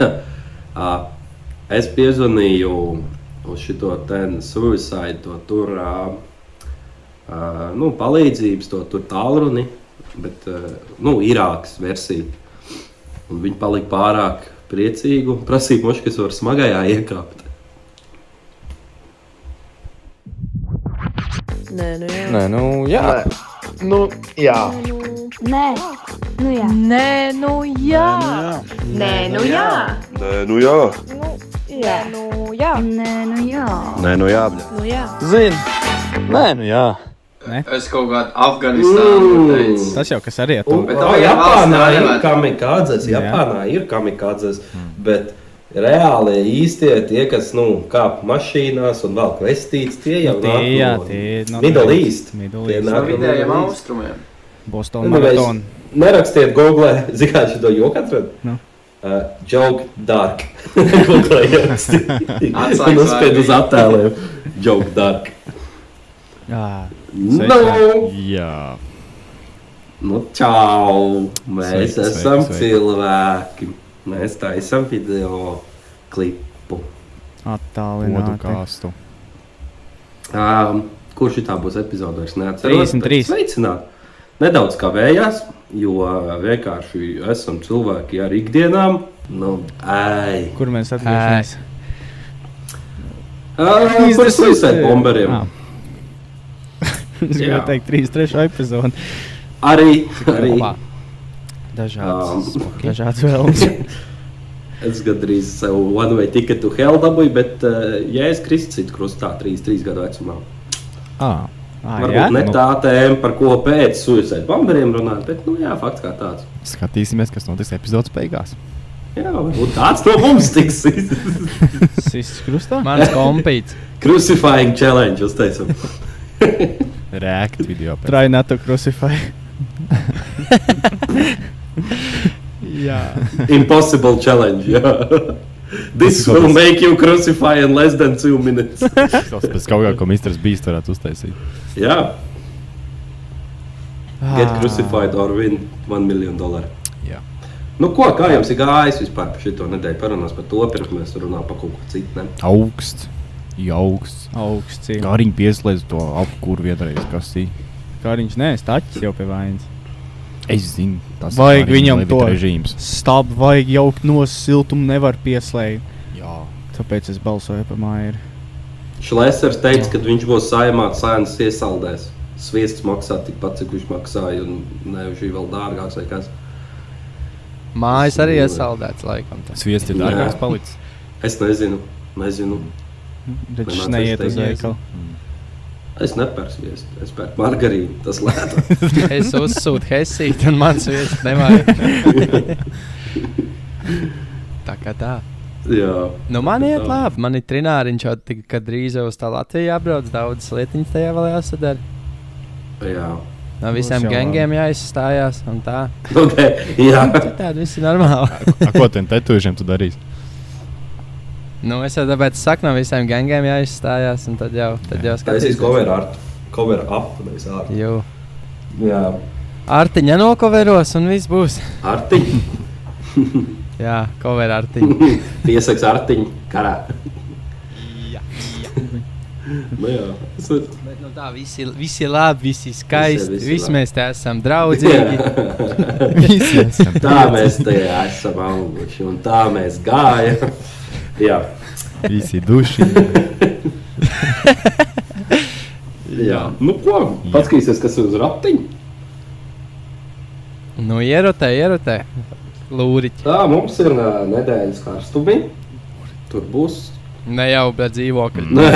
uh, es piezvanīju uz šo suicide, to tur uh, uh, nu, palīdzības, to tur tālruni, bet uh, nu, Irākas versija. Un viņi palika pārāk priecīgi un prasīja, moši, kas var smagajā iekāpt. Nē, nu jā. Nē, nu jā. Nu, jā. Nē, nu jā. Nē, nu jā. Nē, nu jā. Nē, nu jā. Jā, nu jā. Nē, nu jā. Nē, nu jā. bļa. Nu jā. Zini. Nē, nu jā. Es kaut kādā Afganistānā teicu. Tas jau kas arī ir. Japānā ir kamikādzes. Japānā ir kamikādzes, bet reāli īstie tie, kas nu, kāp mašīnās un vēl vestīts, tie jau Nu, tie, nāk jā, no tie no Middle East. Middle Tie East. nāk No vidējiem Middle East. austrumiem. Boston Nu, mēs Marathon. Nerakstiet Google, zināt, šo joku atradu. Nu. Uh, joke dark. Un uzspied vārdi. uz attēliem. Joke dark. Jā. Nu, Jā. nu čau. Mēs Sveiki, esam sveiki, cilvēki. Mēs taisam video klipu. Attālināti. Podkāstu. Um, kurš tā būs epizode? Es neatceros. 33. bet Sveicināt! Nedaudz kavējās, jo vienkārši esam cilvēki ar ikdienām. Nu, ai. Kur mēs atgriežamies? Uh, par suicide bomberiem. Ah. Es gribēju Jā. teikt, 33. epizode. Arī, arī. Dažādas, Um, dažādas vēlmes. Es gandrīz sev one way ticket to hell dabūju, bet, uh, ja es kristu citu krustā, 3-3 gadu vecumā, Ah, Ah, varbūt jā? ne Nu. tā tēma, par ko pēc suicide bomberiem runāt, bet, nu, jā, fakts kā tāds. skatīsimies, kas notiks epizodes beigās. Jā, varbūt tāds no mums tiks Sists krustā? Mans kompīts. crucifying challenge, teicu. React video. pēc. Try not to crucify. jā. Impossible challenge, jā. This will make you crucify in less than two minutes. Tas pēc kaut kā, ko Mr. Beast varētu uztaisīt. Jā, Ah. get crucified or win 1 million dollar. Jā. Nu, ko, kā jums ir gājis vispār par šo nedēļu? Parunās par to, pirms mēs runājam par kaut ko citu. Ne? Augsts. Augsts. Augsts. Kā viņi pieslēdz to apkūru vienreiz, kas ir. Kā viņš nē, staķis jau pie vainas. Es zinu, tas Vajag arī viņam to. režīms. Stāv vajag jaukt no siltuma, nevar pieslēgt. Jā. Tāpēc es balsoju par māju. Šlēsers teica, ka viņš būs saimā sēnes iesaldēs. Sviests maksā tikpat, cik viņš maksāja, un nevis vēl dārgāks vai kas. Mājas arī iesaldēts laikam. tā. Sviests ir dārgāks palicis. Es nezinu, nezinu. Taču neiet uz veikalu. Es nepērku sviestu, es pērku margarīnu. Tas lētāk. Es uzsūtu Helsīti un mans vietas nevajag. tā kā tā. Jā, Nu, man iet Tā. labi. Man ir trināriņš, jau tik, kad drīz jau uz tā Latviju jābrauc. Daudz lietiņas tajā vēl jāsadara. jā. No visiem gangiem jāizstājās un tā. Okay, jā. Citādi viss ir normāli. A, ko tiem tetovēšiem tu darīsi? nu, es jau tāpēc saku, no visiem gangiem jāizstājās. Un tad jau, tad jau Tas ir cover art. Cover up, nevis art. Jū. Jā. Artiņa nokoveros un viss būs. Artiņ. Jā, cover artiņa. Piesaks artiņ karā. Jā. Nu jā. Ir. Bet, nu, tā visi, visi labi, visi skaisti. Visi- visi Visi, visi labi. mēs te esam draudzīgi. Visi esam. Tā mēs te esam auguši un tā mēs gājam. Jā. Visi duši. Jā. Nu ko, paskatīsies, kas ir uz ratiņa. nu, ierotē, ierotē. Lūriķi. Tā mums ir ā, nedēļas karstumi. Tur būs. Ne jau, bet dzīvokļi. Nē,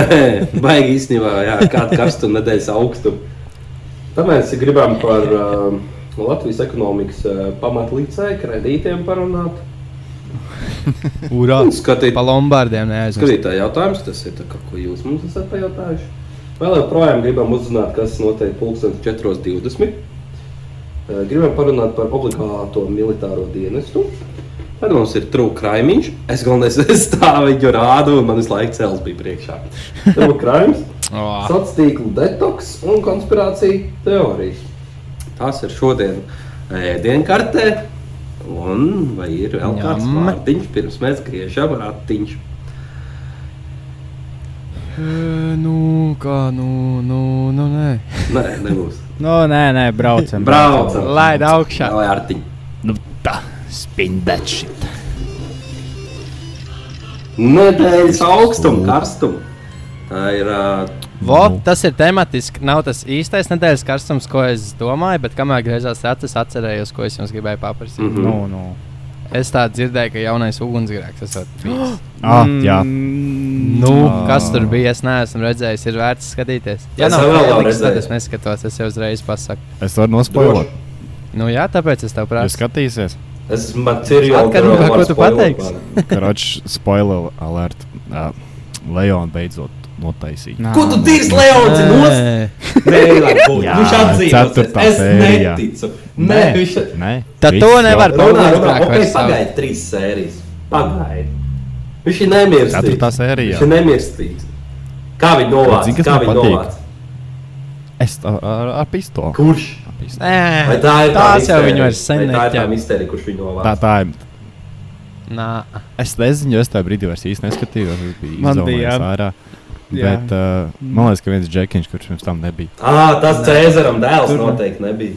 baigi īstenībā, jā, kāda karstuma nedēļas augstuma. Mēs gribam par uh, Latvijas ekonomikas uh, pamatlīdzēju kredītiem parunāt. Urā! Skatīt, Pa lombardiem neaizmirst. skatītāji jautājums, tas ir tā, kā, ko jūs mums esat pajautājuši. Vēl joprojām gribam uzzināt, kas notiek 14.20. Uh, Gribam parunāt par obligāto militāro dienestu. Tad mums ir krājumiņš. Es galvenais stāvu viņu rādu, un man visu laiku cels bija priekšā. Oh, sociālo tīklu detoks un konspirācija teorijas. Tās ir šodien ēdienkartē. Un vai ir vēl kāds Ņem. vārdiņš, pirms mēs griežam ratiņš? E, nu, kā, nu, nu, nu nē. Nē, nebūs. Nu, nē, nē, braucam. Braucam! Laid augšā. Lai artiņ. Nu tā, spin that shit. Nedēļas augstuma, karstuma. Tā ir. Uh, Vo, tas ir tematiski. Nav tas īstais nedēļas karstums, ko es domāju, bet kamēr griezās acis, atcerējos, ko es jums gribēju paprasīt. Mhm. Nu, nu. Es tā dzirdēju, ka jaunais ugunsgrēks esat bijis. Ah, jā. Mm, Nu, Ah. kas tur bija? Es neesmu redzējis, ir vērts skatīties. Es nav redzējis. tad es neskatos, es jau uzreiz pasaku. Es varu nospoilot. Nu, jā, tāpēc es tev Jūs prasu. skatīsieties, es esmu Matīrijā. Atkarībā, ko tu pateiksi. Karoči, spoiler alert. Uh, Leona beidzot notaisīja. Ko tu dirzi, Leons? Nē. Nē, lai būtu. Jā, Viņš atzīmēs. ceturtā Es sērijā. neticu. Nē, viņš. Nē, Tad to nevar Runā, runā, Ugunsgrēku ok, pagaidi trīs sērijas. Pagaidi. Viņš ir nemirstīgs. Ceturtā sērijā. Viņš ir nemirstīgs. Kā viņi novāc? Kas Kā viņi novāc? Es ar, ar, ar pistoli. Kurš? Ar pistoli. Vai Nē, tā ir tā tās jau viņi vairs sen Vai Tā ir tā neķer. mistērija, kurš viņu novāc. Tā, tā ir. Nā. Es nezinu, jo es tajā brīdī vairs īsti neskatījos. Man bija, ārā. Jā. Bet uh, man liekas, ka viens džekiņš, kurš pirms tam nebija. Ah, tas Cēzaram dēls Tur- noteikti nebija.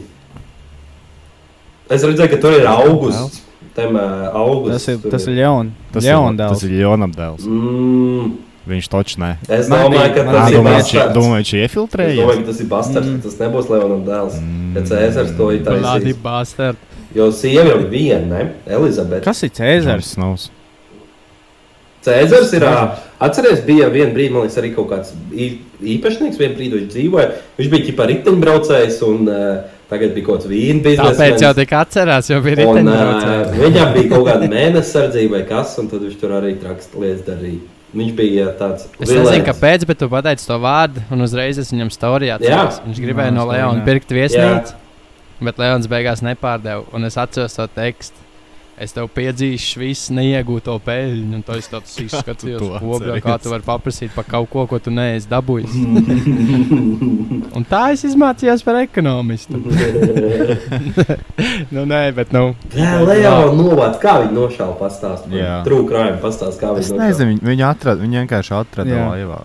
Es redzēju, ka tur ir augusts. Tam uh, augusts. Tas ir, tas ir Leon. Tas Leon ir, tas dēls. ir Jonam dēls. Mm, Viņš taču nē. es domāju, ka tas ir bastards. domāju, viņš Es domāju, ka tas ir bastards, Mm. ka tas nebūs Leonam dēls. Mm. Ja Cēzars to ir taisījis. bastard. Jo sieva jau ir viena, ne? Elizabete. Kas ir Cēzars? Snovs. Cēzars ir. Atcerieties, bija viena brīdi, man liekas, arī kaut kāds īpašnieks. Vienā brīdī viņš dzīvoja. Viņš bija ģipā riteņbraucējs un uh, tagad bija kaut kāds vīna biznesa. Tāpēc jau tik atcerās, jo bija uh, viņam bija kaut kāda mēneša sardzība vai kas, un tad viņš tur arī traks lietas darīja. Viņš bija tāds. Es nezinu, vilēns. kāpēc, bet tu pateici to vārdu, un uzreiz es viņam stāstīju. Viņš gribēja no Leona nezinu. pirkt viesnīcu, bet Leons beigās nepārdeva. Un es atceros to tekstu. Es tev piedzīšu visu neiegūto peļņu, un to es tāds to Kobra, atceries. kā tu vari paprasīt par kaut ko, ko tu neesi dabūjis. un tā es izmācījos par ekonomistu. nu, nē, bet nu. Jā, Leo, novāc, kā viņi nošāva pastāstīt. Jā. Trūkrājumi pastāstīt, kā Es viņi nošāva. nezinu, viņi, viņi atrada, viņi vienkārši atrada Jā. laivā.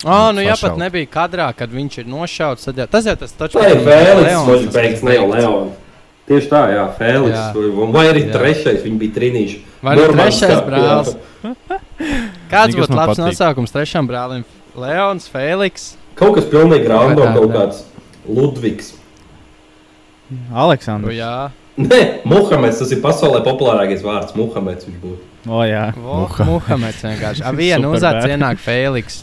Oh, nu, ja pat nebija kadrā, kad viņš ir nošauts, tad jau tas jau tas taču Tā ir Fēliks, Leons, viņš tas beigs, ir ne jau beigts. Tieši tā, jā, Fēliks. Jā. vai- arī Jā. trešais, viņi bija trinīši. Vai arī trešais brālis? Kāds būtu labs patīk? nosaukums trešam brālim? Leons, Fēliks. Kaut kas pilnīgi random, kaut tā. kāds Ludvigs. Aleksandrs. jā, Nē, Muhameds, tas ir pasaulē populārākais vārds. Muhameds viņš būtu. O, jā. Muha. Muhameds vienkārši. Ar vienu bad. ienāk Fēliks.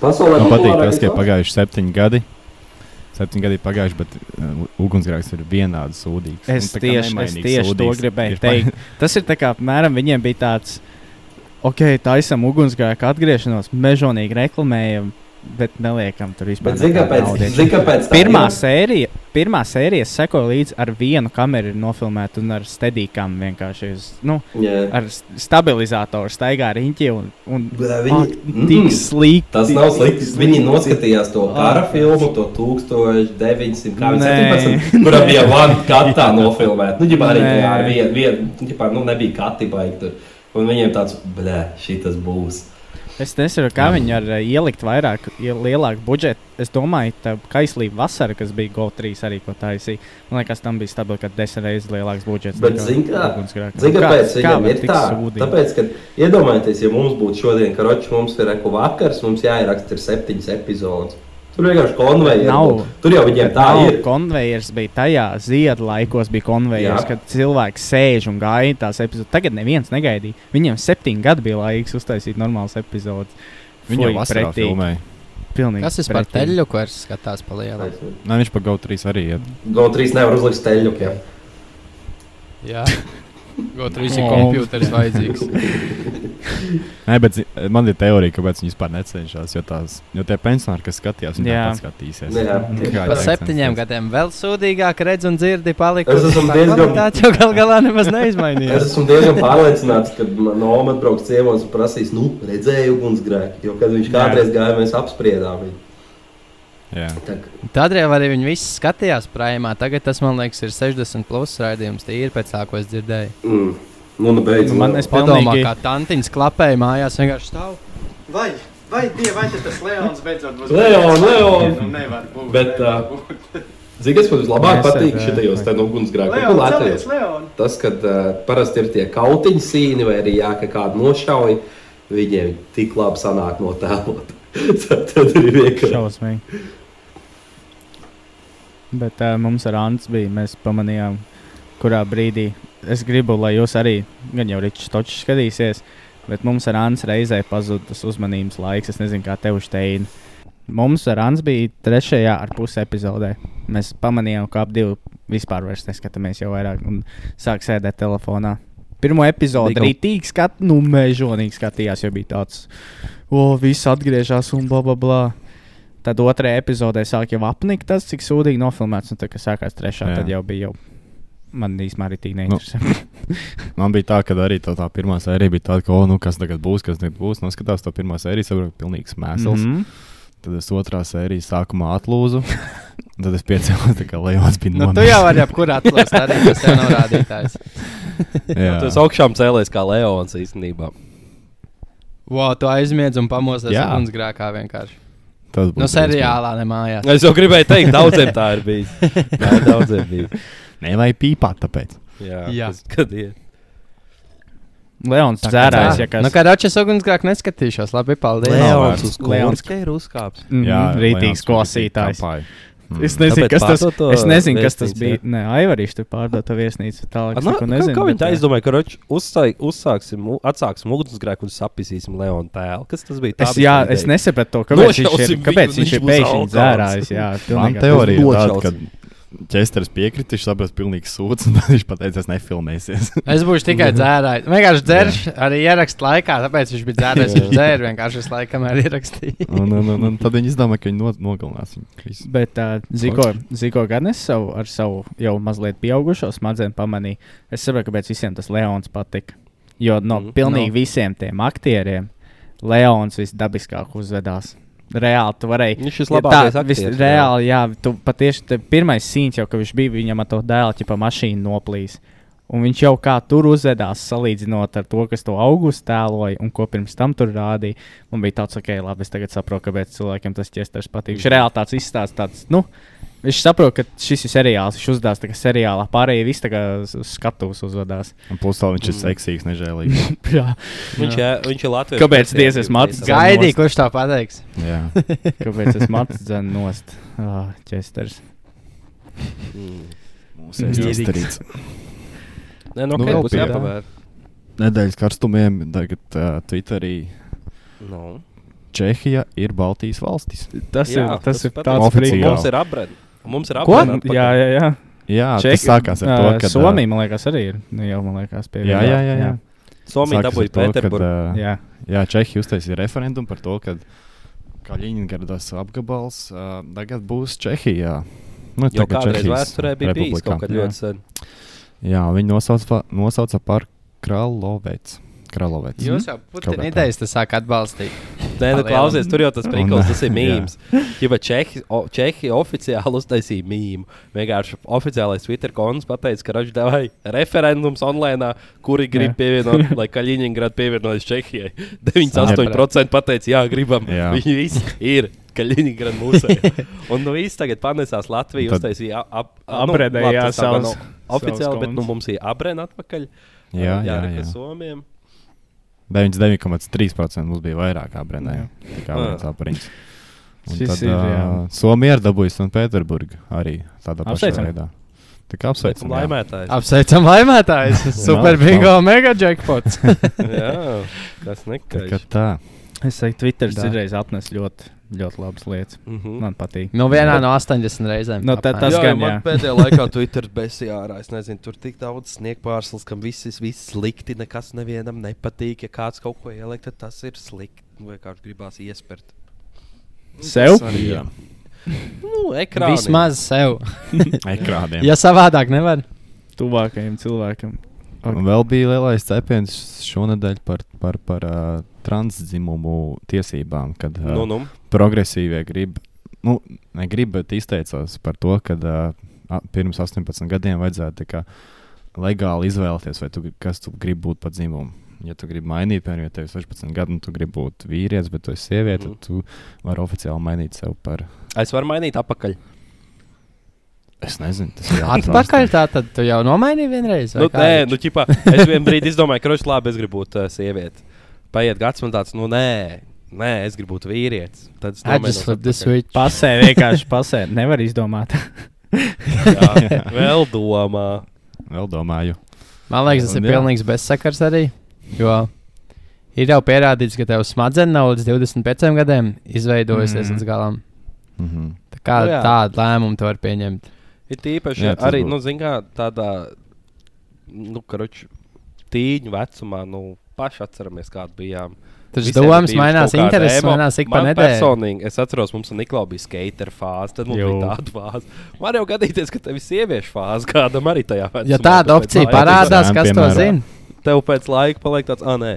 Pasaulē Man patīk tas, ka pagājuši septiņi gadi. Septiņi gadi ir pagājuši, bet uh, ugunsgrēks ir vienādi sūdīgs. Es Un tieši, es tieši to sūdīgs. gribēju Ir pa- teikt. Tas ir tā kā apmēram viņiem bija tāds, ok, taisam ugunsgrēku atgriešanos, mežonīgi reklamējam, bet neliekam tur vispār. Zini, kāpēc? Zini, kāpēc Pirmā ir? sērija, pirmā sērija es sekoju līdzi ar vienu kameru, ir nofilmēta un ar stedīkām vienkārši. uz- Nu, Jā. ar stabilizatoru staigā riņķi un, un ak, Viņi, tik mm, slikti. tas nav slikti. Viņi noskatījās to kara filmu, to 1900, kā viņi Nē. 17, kurā bija one katā nofilmēta. Nu, ģipā arī ar vienu, vien, ģipā, nu, nebija kati baigi tur. Un viņiem tāds, blē, šī tas būs. Es nesaprotu, kā viņi var uh, ielikt vairāk, ie- lielāku budžetu. Es domāju, ka Kaislība vasara, kas bija GO3 arī ko taisīja, man liekas, tam bija stabili, ka desmit reizes lielāks budžets. Bet. Zini, Kā- kāpēc kā viņam ir tā? sūdīgi? Tāpēc, ka iedomājieties, ja mums būtu šodien karoči, mums ir reku vakars, mums jāieraksta septiņas epizodes. Tur vienkārši konveijers. Nav. Tur jau viņiem tā Nav, ir. Konvejers bija tajā ziedu laikos, bija konvejers, Jā. kad cilvēks sēž un gaida tās epizodes. Tagad neviens negaidīja. Viņiem septiņi gadi bija laiks uztaisīt normālas epizodes. Viņi jau vasarā filmēja. Pilnīgi Kas ir par teļu, ko es skatās pa lielu? Nē, viņš pa GO3 arī iet. GO3 nevar uzlikt steļļukiem. Jā. Gotrīs ir kompjuters vajadzīgs. Nē, bet man ir teorija, kāpēc viņi vispār necenšas. Jo, tās, jo tie pensionāri, kas skatījās, viņi tāpat skatīsies. Jā, Par septiņiem gadiem vēl sūdīgāk redz un dzirdi palika. Es esmu diezgan- Tā jau gal galā nemaz Es neizmainījās. esmu diezgan pārliecināts, ka Noma atbrauks ciemos un prasīs, nu, redzēju ugunsgrēku. Jo, kad viņš kādreiz gāja, mēs apspriedām viņu. Tādēļ arī viņi visi skatījās prāmā. Tagad tas, man liekas, ir 60 plus raidījums. Tīri pēc tā, ko es dzirdēju. Mm. Nu, nu beidz. Man es Padomā, kā tantiņš klapēja mājās, vienkārši stāv. Vai, vai, die, vai tas Leons beidzot būs? Leon, Leon! Nu, nevar būt. Bet, nevar uh, būt. Zini, kas man vislabāk Mēs patīk šitajos te Leon! Tas, kad uh, parasti ir tie kautiņu sīni vai arī jā, ka kādu nošauj, viņiem tik labi sanāk no tēlot. tad, tad ir vienkārši. šausmīgi. Bet uh, mums ar Ants bija, mēs pamanījām, kurā brīdī es gribu, lai jūs arī, gan jau Ričs Točs skatīsies, bet mums ar Ants reizē pazuda tas uzmanības laiks. Es nezinu, kā tev šteina. Mums ar Ants bija trešajā ar pusi epizodē. Mēs pamanījām, ka ap divu vispār neskatāmies jau vairāk un sāk sēdēt telefonā. Pirmo epizodi Bija rītīgi skat, nu, mežonīgi skatījās, jo bija tāds, o, viss atgriežas un bla, bla, bla. Tad otrajā epizodē sāk jau apnikt tas, cik sūdīgi nofilmēts. Un tad, kad sākās trešā, Jā. Tad jau bija jau. Man īstenībā arī tik Nu, neinteresē. Man bija tā, ka arī tā, tā pirmā sērija bija tāda, ka, oh, nu, kas tagad būs, kas tagad būs. Noskatās to pirmā sēriju, saprotu, pilnīgs mēsls. Mm. -hmm. Tad es otrā sērijā sākumā atlūzu. Tad es piecēlos, tā kā Leons bija Nu, tu jau vari jebkurā atlūst, arī tas jau nav rādītājs. Jā. Tu esi augšām cēlējis kā Leons īstenībā. Wow, tu aizmiedz un pamosties Jā. ugunsgrēkā vienkārši. Tas No būtu seriālā, ne mājās. Es jau gribēju teikt, daudziem tā ir bijis. Jā, daudziem bija. Nevajag pīpāt, tāpēc. Jā, Jā. Kas, kad ir? Leons dzērājis, ja kas Nu, kā račas ugunsgrēku neskatīšos, labi, paldies. Leons uz Leons. Leons. ir uzkāpis. mm, Jā, rītīgs Leons klausītājs. kampāja. Mm. Es nezinu, Tāpēc kas tas, es nezinu, kas tas bija. jā? Nē, Aivarīši tur pārdot to viesnīcu. Tālāk, es Nu, nezinu. kā viņi tā jā. izdomāja, ka roč, uzsāj, uzsāksim, atsāksim ugunsgrēku un sapisīsim Leonu tēlu? Kas tas bija? Es, bija jā, es nesapratu to, kāpēc viņš ir, kāpēc viņš ir pēkšņi dzērājis. Jā, Man teorija ir tāda, ka ķēsters piekrita, viņš saprata, pilnīgi sūds, un viņš pateica, es nefilmēsies. Es būšu tikai dzērājis. Vienkārši dzerš arī ierakstu laikā, tāpēc viņš bija dzērājis. Viņš dzēra vienkārši visu laiku, kamēr ierakstīja. un, un, un, un tad viņi izdomāja, ka viņi no, nogalinās viņu. Bet uh, Ziko, Ziko gan es savu, ar savu jau mazliet pieaugušo smadzenes pamanīju. Es saprotu, kāpēc visiem tas Leons patika. Jo no mm, pilnīgi no. visiem tiem aktieriem Leons visdabiskāk uzvedās. Reāli, tu varēji. Viņš ir Ja labākais tā, vis, aktieris, reāli, jā, tu patiešām te pirmais sīns jau, ka viņš bija viņam ar to dēlu, ja pa mašīnu noplīs. Un viņš jau kā tur uzvedās, salīdzinot ar to, kas to augustu tēloja un ko pirms tam tur rādīja. Man bija tāds, ok, labi, es tagad saprotu, kāpēc cilvēkiem tas ķēstars patīk. Viņš reāli tāds izstāsta, tāds, nu, viņš saprot, ka šis ir seriāls, viņš uzdās tā kā seriālā, pārējie tā uz skatuves uzvedās. Un plus vēl viņš ir seksīgs, nežēlīgs. Jā, Viņš, jā, viņš ir Latvijas. Kāpēc diez es mācu Gaidīju, kurš tā pateiks. Jā. kāpēc tas mats dzēn nost? Ah, ķēstars. Mūsu Mierīgs. izdarīts. Nē, no Nu, kā vēl būs jāpavēr? Nedēļas karstumiem tagad uh, Twitterī No. Čehija ir Baltijas valstis. Tas Jā, ir, tas tas ir tāds Oficiāli. Mums ir apbrēd. Mums ir Ko? apbrēd. Jā, jā, jā. Jā, Čehi- tas sākās ar to, ka Somija, man liekas, arī ir. Nu, jau, man liekas, pie Jā, jā, jā. jā. Somija dabūja to, kad, Pēterburgu. ā, jā. Jā, Čehija uztaisīja referendumu par to, ka Kaļiņgradas apgabals uh, tagad būs Čehijā. Nu, Jo kādreiz Čehijas vēsturē bija bijis republikā. kaut kad Jā. ļoti sen. Jā, viņi nosauca, nosauca par Kralovets. Kralovets. Jūs jau Putina tā. idejas tas sāk atbalstīt. Nē, nu, klausies, tur jau tas Un, prikals, tas ir mīmīms. Ja Čehi, o, Čehi oficiāli uztaisīja mīmīmu. Vienkārši oficiālais Twitter konts pateica, ka viņš devai referendums online, kuri grib pievienot, lai Kaļiņģerāda pievienojas Čehijai. 98% pateica, jā, gribam. Jā. Viņi visi ir. Kaļiņģerāda mūsu. Un nu viss tagad panesās Latviju, uztaisīja ap, ap, Apredēja, jā, savus- Oficiāli, savus bet nu, mums ir abrēna atpakaļ. Jā, jā, jā, jā. Somiem. 99,3% mums bija vairāk apbrēnē. Tā kā Ah. viens. Un Šis tad ir, uh. Somija ir dabūjusi un Pēterburga arī tādā pašā Apsveicam. veidā. Tā kā apsveicam. jā. Laimētājs. Apsveicam, laimētājs! Super bingo, mega jackpots! jā, kas Tā kā nekā. tā. Es teiktu, Twitter Tā. citreiz atnes ļoti, ļoti labas lietas. Mhm. Man patīk. nu, vienā no 80 reizēm. Nu, tā- tas jā, gan, jā. pēdējā laikā Twitter besijā ārā. Es nezinu, tur tik daudz sniegpārslas, kam viss ir viss slikti, nekas nevienam nepatīk. Ja kāds kaut ko ieliek, tad tas ir slikti. Vienkārši gribās iespērt. Sev? Arī, jā. Nu, ekrānā. Vismaz sev. Ekrāniem. Ja savādāk nevar. Tuvākajam cilvēkam. Un vēl bija lielais cepiens šonadēļ par, par, par uh, transdzimumu tiesībām, kad uh, Nu, nu. progresīvie grib nu, negribu, bet izteicās par to, ka uh, pirms 18 gadiem vajadzētu kā, legāli izvēlēties, tu, kas tu gribi būt par dzimumu. Ja tu gribi mainīt, piemēram, ja tev ir 16 gadi, un tu gribi būt vīrietis, bet tu esi sieviete, Mhm. tad tu vari oficiāli mainīt sevi par. Es varu mainīt apakaļ. Es nezinu, tas ir Atpakaļ tā tad tu jau nomainīji vienreiz. vai Nu, nē, viņš? nu, ķipā, es vienā brīdī izdomāju, ka viņš labi, es gribu būt uh, sieviete. Paiet gads man tāds, nu, nē, nē es gribu būt vīrietis. Tad es I just nomainos flip the atpakaļ. switch. Pasē, vienkārši pasē. Nevar izdomāt. Jā, vēl domā. Vēl domāju. Man liekas, tas ir jā. pilnīgs bezsakars arī. Jo ir jau pierādīts, ka tev smadzenes nav līdz 25 gadiem izveidojusies Mhm. līdz galam. Mhm. Tā kā Nu jā. tādu lēmumu tu vari pieņemt. Ir tīpaši Jā, arī, būtu. nu, zin kā, tādā, nu, karoči, tīņu vecumā, nu, paši atceramies, kāda bijām. Tas domas mainās, intereses mainās ik pa Man nedēļu. Personīgi, es atceros, mums Niklaus bija skater fāze, tad mums Jū. bija tāda fāze. Man jau gadīties, ka tev ir sieviešu fāze, kādam arī tajā vecumā. Ja tāda opcija parādās, kas to zina? Tev pēc laika paliek tāds, ah, nē,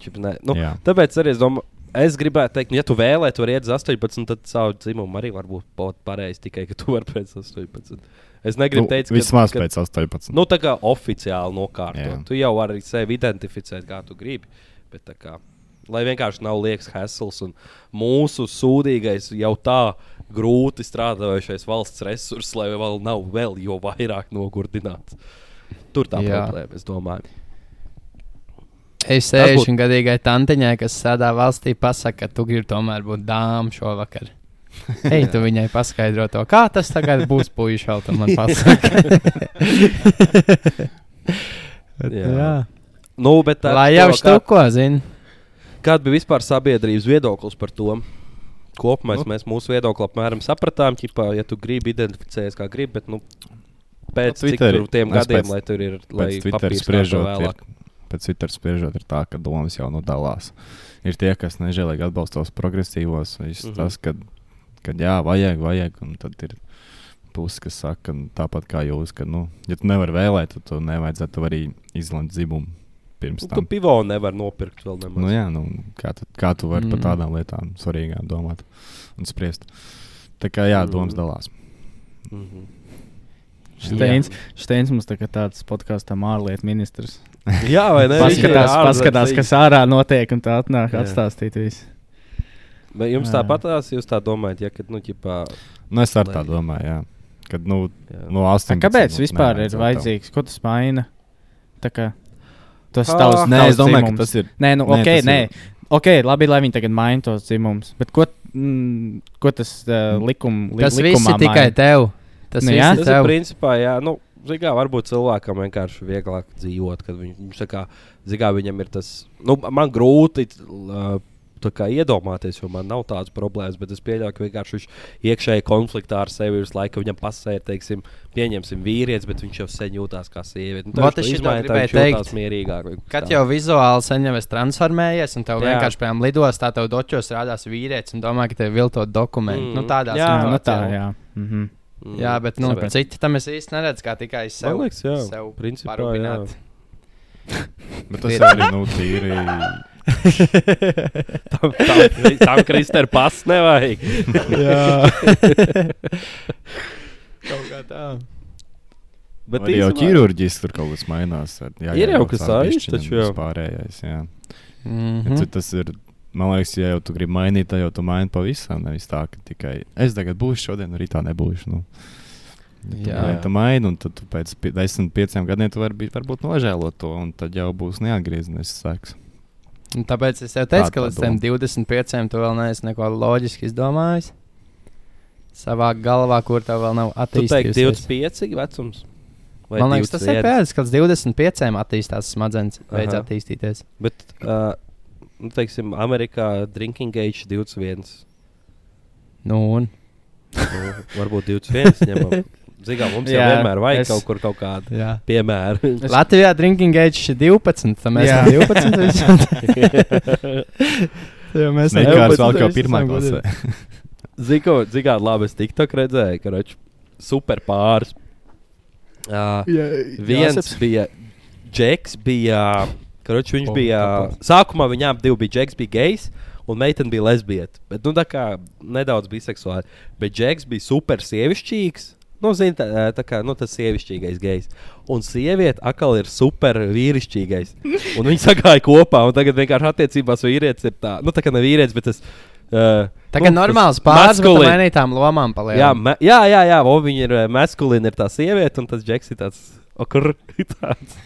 čip, nē. Nu, Jā. tāpēc arī es domāju. Es gribētu teikt, nu, ja tu vēlējies, tu vari iet uz 18, tad savu dzimumu arī var būt pareizi. Tikai ka tu vari pēc 18. Es negribu Nu, teikt, vismaz ka, pēc 18. Nu, tā kā oficiāli nokārtot. Tu jau vari sevi identificēt, kā tu gribi. Bet, tā kā, lai vienkārši nav liekas hesls un mūsu sūdīgais jau tā grūti strādājošais valsts resurss, lai vēl nav vēl jo vairāk nogurdināts. Tur tā Jā. problēma, es domāju. Es Tas būtu- 60 gadīgai tantiņai, kas sēdā valstī, pasaka, ka tu gribi tomēr būt dāmas šovakar. Ej, tu viņai paskaidro to, kā tas tagad būs puikas vēl, tu man pasaki. Jā. jā. Nu, bet tā, Lai jau kā, štuko, zini. kāda bija vispār sabiedrības viedoklis par to? Kopumā Nu. mēs mūsu viedokli apmēram sapratām, ķipā, ja tu gribi identificēties kā gribi, bet nu, pēc Nu, cik tur tiem gadiem, pēc- lai tur ir, lai papīrs spriežot, kārto ir, vēlāk. Pēc Twitter spriežot, ir tā, ka domas jau nu dalās. Ir tie, kas nežēlīgi atbalsta tos progresīvos, Mhm. mm -hmm. tas, kad, kad jā, vajag, vajag, un tad ir puses, kas saka, ka tāpat kā jūs, ka, nu, ja tu nevari vēlēt, tad tu nevajadzētu arī izlemt dzimumu pirms Nu, tu tam. pivo nevar nopirkt vēl nemaz. Nu, jā, nu, kā, tu, kā tu vari mm. Mm. par tādām lietām svarīgām domāt un spriest. Tā kā jā, domas Mm. dalās. Mhm. Steins, Steins mums tā tāds podkāstam ārlietu ministrs. jā, vai ne? Ir Paskatās, ārzemēs paskatās kas ārā notiek, un tā atnāk Jā. atstāstīt visu. Bet jums Jā. tāpatās, jūs tā domājat, ja, kad, nu, ķipā, Nu, es arī tā domāju, jā. Kad, nu, jā. no 18. Kāpēc nu, vispār ir nevajadzētu tev. vajadzīgs? Ko tas maina? Tā kā tas tavs, Nē, tavs es domāju, dzimums. ka tas ir. Nē, nu, Nē, ok, nē. ir- Ok, labi, lai viņi tagad maina tos dzimumus. Bet ko, mm, ko tas uh, likum, li, Tas viss ir tikai tev. Tas Nu jā. ir Tas ir tev. principā, jā, nu, kā, varbūt cilvēkam vienkārši vieglāk dzīvot, kad viņš, viņš kā, kā, viņam ir tas, nu, man grūti uh, tā kā iedomāties, jo man nav tādas problēmas, bet es pieļauju, ka vienkārši viņš iekšēji konfliktā ar sevi visu laiku, viņam pasē, ir, teiksim, pieņemsim vīrietis, bet viņš jau sen jūtās kā sieviete. Nu, gribēju viņš jūtās teikt. mierīgāk. Kad tā. jau vizuāli sen jau esi transformējies, un tev Jā. vienkārši pēc lidostā tev dočos rādās vīrietis, un domā, ka tev ir viltot dokumenti. Mm. Mm. Nu, tādās Jā, Jā, nu tā, situācijās. jā. Mhm. Mm, Jā, bet nu, citi tam es īsti neredzu, kā tikai sev. Man liekas, jā, sev principā, parūpināt. jā. Bet tas arī nu, tīri. tam, tam, tam Kristēna pas nevajag. Kaut kā tā. Bet Bet jau ķirurģiski tur kaut kas mainās. jā, Ir jau kas jau. Vispārējais, jā. Mm Ja -hmm. tas ir, man liekas, ja jau tu gribi mainīt, tad jau tu maini pavisam. Nevis tā, ka tikai es tagad būšu šodien, arī tā nebūšu. Nu. Ja tu, Jā. tu maini, un tad tu pēc pi- desmit, pieciem gadiem tu vari būt, varbūt nožēlot to, un tad jau būs neatgriezenis sēks. Un tāpēc es teicu, Tā ka tā līdz tam 25 tu vēl neesi neko loģiski izdomājis. Savā galvā, kur tev vēl nav Tu teiksi, attīstījies. 25 vecums? Vai Man liekas, tas ir 21? pēdējais, kad 25 attīstās smadzenes, beidz Aha. attīstīties. Bet, uh, nu, teiksim, Amerikā drinking age 21. Nu, un Nu, varbūt 21. ņemam. Zinām, mums jau Jā, vienmēr vajag es- kaut kur kaut kādu jā. piemēru. Es- Latvijā drinking age ir 12. Tad mēs Jā. esam 12. visam. Jo mēs 12, vēl kā pirmā klasē. cik tādu labi es TikTok redzēju, ka roč, super pāris. Uh, viens Jāseps. bija Džeks, bija. Karoč, viņš O, bija. tāpēc. Sākumā viņām divi bija Džeks, bija gejs. un meitene bija lesbieta. Bet, nu, tā kā nedaudz biseksuāli. Bet Džeks bija super sievišķīgs. Nu, zini, tā, tā kā nu, tas sievišķīgais gejs. Un sieviete atkal ir super vīrišķīgais. Un viņi sagāja kopā, un tagad vienkārši attiecībās vīrietis ir tā, nu, tā kā ne vīrietis, bet tas. Uh, Tagad nu, normāls pāris, bet mainītām lomām Jā, paliek. me, jā, jā, jā o, viņa ir uh, maskulīna, ir tā sieviete, un tas džeks ir tāds. Okur, tāds.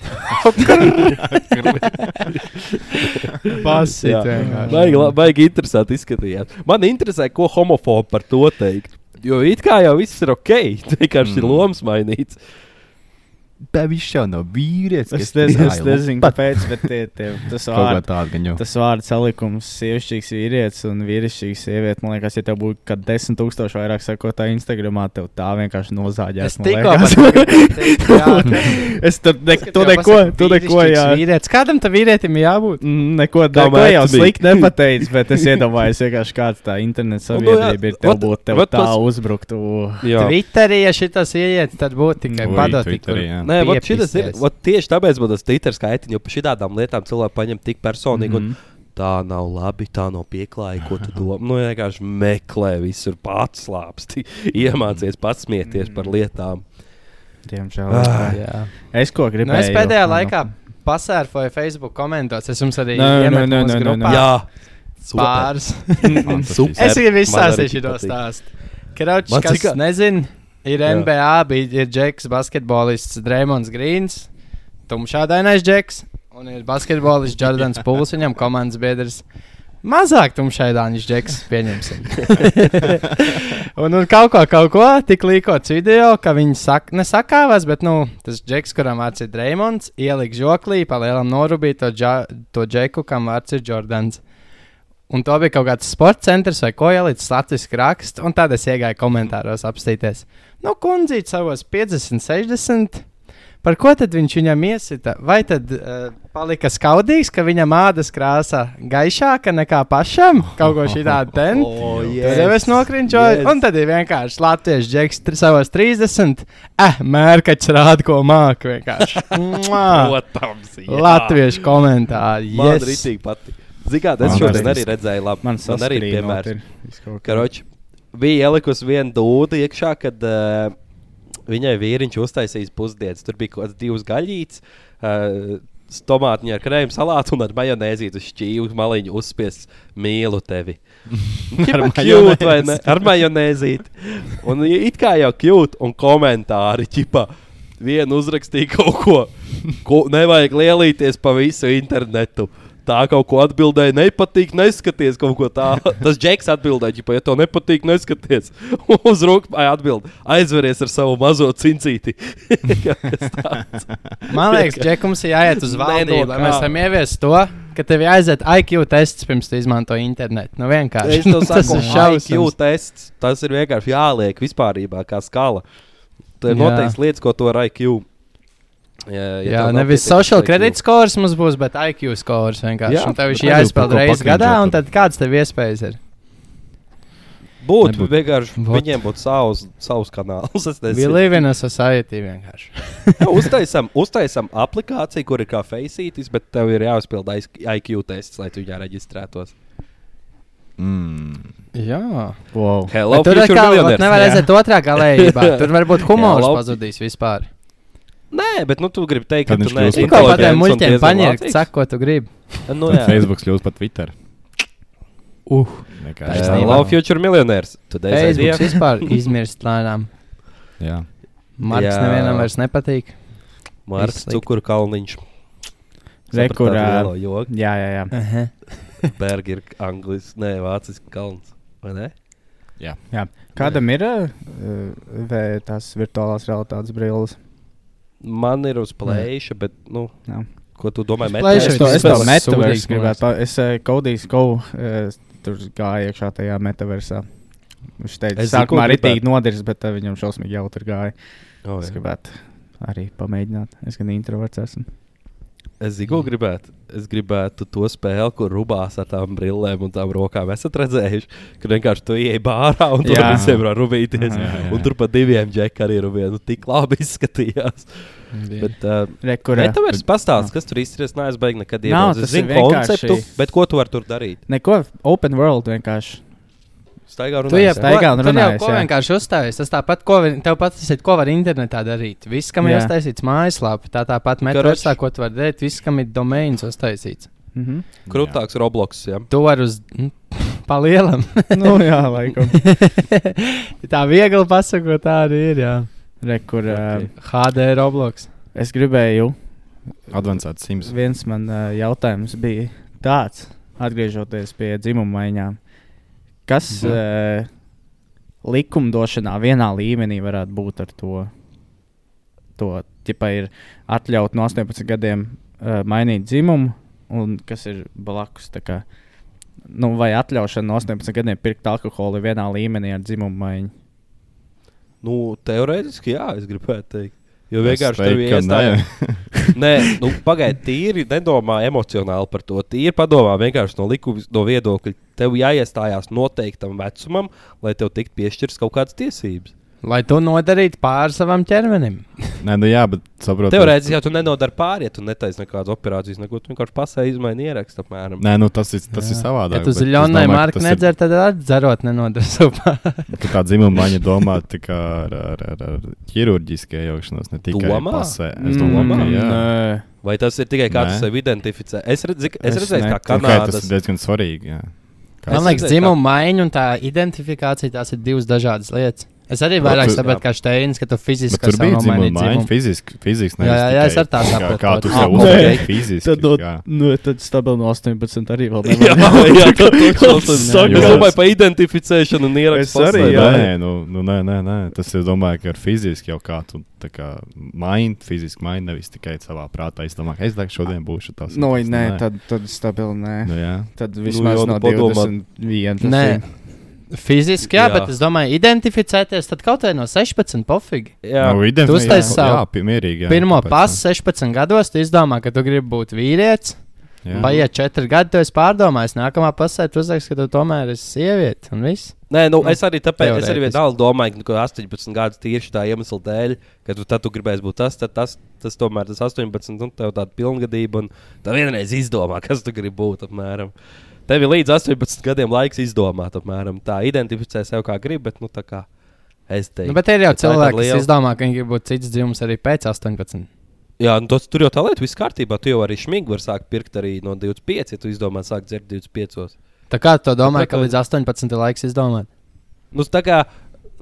Vienkārši. Baigi, la- baigi interesanti izskatījās. Man interesē, ko homofobi par to teikt. Jo it kā jau viss ir ok, vienkārši mm. ir lomas mainīts. Viņš jau nav vīrietis. Es nezinu, es nezinu kāpēc, bet tie, tie, tas tādu jau. Tas vārds salikums, sievišķīgs vīrietis un vīrišķīgs sieviete. Man liekas, ja tev būtu kaut 10 tūkstoši vairāk sekotāju Instagramā, tev tā vienkārši nozāģēs. Es man tikko liekas. pateicu, Es tur ne, tu neko, tu neko, jā. Vīrietis. Kādam tam vīrietim jābūt? Mm, Neko, Kā neko jau slikti nepateicis, bet es iedomājos, vienkārši kāds tā interneta Nu, sabiedrība ir. Tev būtu tev tā uzbruktu. Jā, Twitterī, ja šitas ieiet, tad būtu tikai padot. Nē, vot šitas ir, vot tieši tāpēc man tas Twitter skaitiņš, jo par šādām lietām cilvēki paņem tik personīgi. Mm Mhm. -hmm. Tā nav labi, tā nav pieklājīga, ko tu domā. Nu, vienkārši meklē, visur pats slāpsti, iemācies pats smieties par lietām. Diemžēl. Ah, Jā. Es ko gribēju. Nu, es pēdējā nu, laikā pasērfoju Facebook komentos. Es jums arī iemetu super. Pāris. Es tik to patīk. stāstu. Kraučs, kas cik- nezina, ir Jā. NBA, bija ir Džeks, basketbolists Dreamons Grīns, tumšādainais Džeks, un ir basketbolists Jordans Pūls, viņam komandas biedrs. Mazāk tumšaidāņš Džeks, pieņemsim. un, un kaut ko, kaut ko, tik līkots video, ka viņi sak, nesakāvās, bet, nu, tas Džeks, kuram vārds ir Dreamons, ielika žoklī, palielam norubīt to, dža, to Džeku, kam vārds ir Jordans. Un to bija kaut kāds sports centrs vai ko ielicis latviešu raksts, un tad es iegāju komentāros apstīties. Nu, kundzīt savos 50, 60. Par ko tad viņš viņam iesita? Vai tad uh, palika skaudīgs, ka viņa mādas krāsa gaišāka nekā pašam? Kaut ko šādu ten. Oh, Tad jau es nokrinčoju, yes. yes. un tad ir vienkārši latviešu džeks savos 30. Eh, mērkaķis rāda, ko māca! Protams. Latviešu komentāri. Man Yes. rītīgi patīk. Zini, kā es šodien arī. redzēju, labi. Man, man arī saskrīnot piemērs. Karoči, bija ielikusi viena dūda iekšā, kad uh, viņai vīriņš uztaisījis pusdienas. Tur bija kaut kāds divs gaļīts, uh, tomātiņa ar krēmu salātu un ar majonēzītu uz šķīvu maliņu uzspiests mīlu tevi. Ar kļūt, vai ne? Ar majonēzīti. Un it kā jau kļūt, un komentāri, ķipā. Vienu uzrakstīja kaut ko, ko nevajag lielīties pa visu internetu. Tā kaut ko atbildēja, nepatīk, neskaties kaut ko tādu. Tas džeks atbildēja, ka, ja tev nepatīk, neskaties. Uz rūkstoša atbild, aizveries ar savu mazo cincīti. Man liekas, Džekums ir jāiet uz valdību, lai mēs varam ieviest to, ka tev jāaiziet IQ tests pirms tu izmanto internetu. Nu, vienkārši. Tev tas ir IQ šausmas. tests. Tas ir vienkārši jāliek vispārībā kā skala. Tur ir Jā. noteikts lietas, ko tu ar IQ. Ja, Jā, tev nav nevis social credit scores mums būs, bet IQ scores vienkārši. Jā, Jā, un tev viņš jāizpeld reizes gadā, un tad kādas tev iespējas ir? Būtu Nebūtu. vienkārši, Vot. viņiem būtu savs, savs kanāls. Es We nezinu, live in a society vienkārši. Jā, uztaisam, uztaisam aplikāciju, kur ir kā Faceītis, bet tev ir jāuzpild IQ tests, lai tu viņā reģistrētos. Mm. Jā. Wow. Hello, tur millionaires. nevar Jā. aiziet otrā galējībā. Tur varbūt humors pazudīs vispār. Nē, bet nu, tu gribi teikt, ka Tad tu viņš neesi kļūst Tikko par par tiem inteliģents un muļķiem lācīgs. saka, ko tu gribi. Nu, jā. Facebook kļūst par Twitter. Uh, Vienkārši Taisnība. tā. Hello, future millionaires. Today's idea. Facebook vispār izmirst lēnām. Jā. Marks Jā. nevienam vairs nepatīk. Marks Viss slikti. Cukuru kalniņš. Re, kur, ā, lielo joku? Jā, jā, jā. Uh -huh. Bergi ir angļuiski, nē, vāciski kalns. Vai ne? jā. Kādam ir uh, vai tās virtuālās realitātes brilles? Man ir uz plēša, bet, nu, Jā. ko tu domā? Plēša Es to, es to metaversu gribētu. Es uh, kodīju, ko uh, tur gāja iekšā tajā metaversā. Viņš teica, Es sākumā arī tīk nodirs, bet uh, viņam šausmīgi jautri gāja. Oh, Es jā. gribētu arī pamēģināt. Es gan introverts esmu. Es zinu, ko gribētu. Es gribētu to spēli, kur rubās ar tām brillēm un tām rokām. Esat redzējuši, ka vienkārši tu ieej bārā un tur Jā. visiem var rubīties. Jā, jā, jā. Un tur pa diviem džekiem arī nu, tik labi izskatījās. Bet, uh, Re, kur, Nē, tev ir pastāstījis, kas tur īstenībā. Nē, es beigšu nekad Nav, tas Es zinu konceptu, bet ko tu vari tur darīt? Neko, open world vienkārši. Staigā runājot. Staigā un ko- tur jau ko jā. vienkārši uzstājas. Tas tāpat, ko tev pats ir, ko var internetā darīt. Viss, kam ir Jā. uztaisīts mājaslapā, tā tāpat ko tu vari darīt, viss, kam ir domēns uztaisīts. Mhm. Krūtāks Robloks. Ja? Tu vari uz mm, palielam. nu, jā, laikam. tā viegli pasakot, tā arī ir. Jā. Re, kur, uh, HD Roblox. es gribēju, Advancēts sims. viens man uh, jautājums bija tāds, atgriežoties pie dzimuma maiņām. Kas Mhm. uh, likumdošanā vienā līmenī varētu būt ar to? To tipa ir atļaut no 18 gadiem uh, mainīt dzimumu, un kas ir blakus. Kā, nu, vai atļaušana no 18 gadiem pirkt alkoholu vienā līmenī ar dzimumu maiņu? Nu, teorētiski, jā, es gribētu teikt. Jo vienkārši tur ka iestāja. Nē, nu, pagaidiet, tīri nedomā emocionāli par to. Tīri padomā vienkārši no likuma no viedokļa. Tev jāiestājās noteiktam vecumam, lai tev tiktu piešķirts kaut kādas tiesības. Lai to nodarītu pāri savam ķermenim. Nē, nu jā, bet saprotu. Teorētiski jau tu nenodari pāri, ja tu netaisi nekādas operācijas, neko tu vienkārši pasēji izmaini ierakstu apmēram. Nē, nu tas ir, tas ir savādāk. Ja tu domāju, ka marku tas ir- nedzer, tad arī dzerot nenodara savu ka Tā dzimuma maiņa domā tikai ar, ar, ar, ar ķirurģisku iejaukšanos, ne tikai Domā? pasē. Es domāju, ka jā. nē. Vai tas ir tikai kāds Nē. sevi identificē? Es, redz, es, Es redzēju, ne- kā Okay, tas Kanādas. ir diezgan svarīgi. Jā. Kā Man liekas, dzimuma maiņa un tā identifikācija tās ir divas dažādas lietas. Es arī vairāk tu- saprotu, kā Steins, ka tu Bet fiziski tur bija dzimuma nomainīji maiņa, dzimumu. fiziski. fiziski Jā, jā, jā, es ar tā kā- saprotu. Kā tu Ah, sev uztver fiziski. Tad, no, jā. nu, tad stabili no 18 arī vēl Jā, nevar. jā, tā ir Saka, Es domāju par identificēšanu un ierakstu. Es arī, jā. Nē, nu, nu, nē, nē, nē, tas ir domāju, ka ar fiziski jau kā tu tā kā maini, fiziski maini, nevis tikai savā prātā. Es domāju, ka es tagad šodien būšu tas. Nu, nē, tad, tad stabili nē. Nu, jā. Tad vismaz jau, nu, no padomā. 21. tas Nē. Fiziski, jā, Jā. bet es domāju, identificēties tad kaut vai no 16, pofīgi. Jā, Nu, Tu jā, savu jā, mierīgi. Jā, Pirmo pasu 16 gados, tu izdomā, ka tu gribi būt vīrietis. Paiet 4 gadi, tu esi pārdomājis. Nākamā pasē tu uzrakst, ka tu tomēr esi sieviete. Un viss. Nē, nu, Nu, es arī tāpēc, es arī vienalga domāju, ka nu, ka 18 gadus tieši tā iemesla dēļ, ka tu, tad tu gribēsi būt tas, tad tas, tas tomēr tas 18, un tev tāda pilngadība, un tā vienreiz izdomā, kas tu gribi būt. Apmēram. Tev ir līdz 18 gadiem laiks izdomāt, apmēram tā, identificē sev kā gribi, bet nu tā kā es teiktu. Nu, bet ir jau cilvēki, kas liela- izdomā, ka viņi grib būt cits dzimums arī pēc 18. Jā, nu, tos, tur jau tā lieta, viss kārtībā. Tu jau arī šmīgi vari sākt pirkt arī no 25, ja tu izdomā sākt dzert 25. Tā kā tu domā, Nu, ka līdz 18 ir laiks izdomāt? Nu, tā kā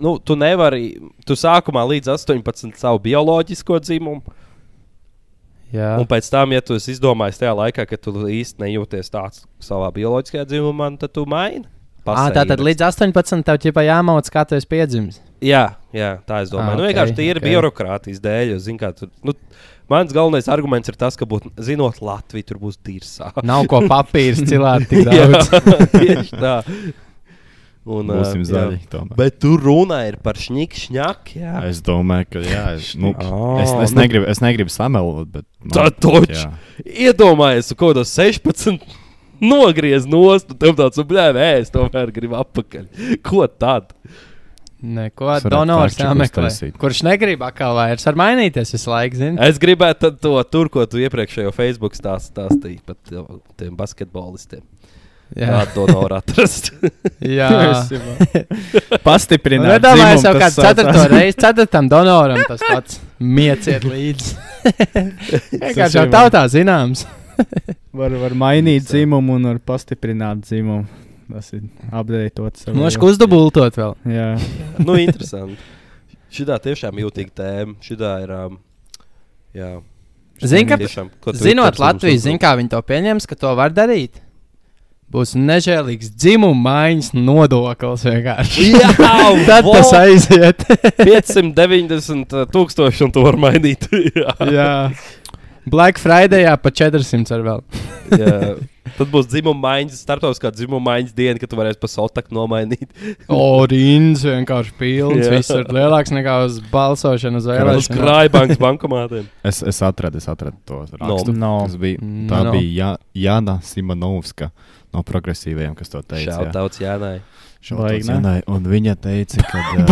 nu, tu nevari, tu sākumā līdz 18 savu bioloģisko dzimumu, Jā, un pēc tam, ja tu esi izdomājis tajā laikā, ka tu īsti nejūties tāds savā bioloģiskajā dzimumā, nu, tad tu maini. à, tā tad līdz 18 tev ķipa jāmauc, kā tu esi piedzimis. Jā, jā, tā es domāju. Ah, nu, ok, vienkārši tie ir ok. birokrātijas dēļ. Zin, tur, nu, mans galvenais arguments ir tas, ka, būt, zinot Latviju, tur būs tīrsā. Nav ko papīrs cilāt tik Jā, daudz. tieši tā. Un, Būsim ā, zaļi. Bet tur runa ir par. Jā, Es domāju, ka jā, es, nu, Ā, es, es, nu- negribu, es negribu samelot, bet. man- Tā taču. Iedomājies, kaut kādos 16 nogriez nost, un tev tāds - blēm, es tomēr gribu apakaļ. Ko tad? Neko donors jāmeklē. Kurš negrib atkal vairs ar mainīties visu laiku, zini? Es gribētu to tur, ko tu iepriekšējo Facebook stāst- stāstīji par tiem basketbolistiem. Jā, Kā donoru atrast? jā. Pastiprināt. Dzimumu, jau tas kādu saucās. ceturto reizi, ceturtam donoram tas pats mieciet līdzi. Vienkārši jau tautā zināms. Var, var mainīt dzimumu un var pastiprināt dzimumu. Tas ir apgādāts. Nošku uzdubultot vēl. Jā, nu, interesanti. Šitā tiešām jūtīga tēma. Šitā ir. Um, jā. Zini, ka- Zinot Latviju, zin, kā viņi to pieņems, ka to var darīt. Būs nežēlīgs dzimuma maiņas nodoklis vienkārši. Jā, Tad vo! tas aiziet. 590 tūkstoši un to var mainīt. jā. Jā. Black Friday pa 400 ar vēl. jā. Tad būs dzimuma maiņas, starptautiskā dzimuma maiņas diena, kad tu varēsi pa sotaku nomainīt. O, rīns vienkārši pilns. Jā. Viss ir lielāks nekā uz balsošanu, uz Uz vēlēšanām. krājbankas bankomātiem. Es, es atradu, es atradu to rakstu. No. Tas bija, tā no. bija Jā, Jāna Simonovska no progresīviem, kas to teica. jā. Šautauts Jānai. Ne? Jānai, Un viņa teica, ka. uh,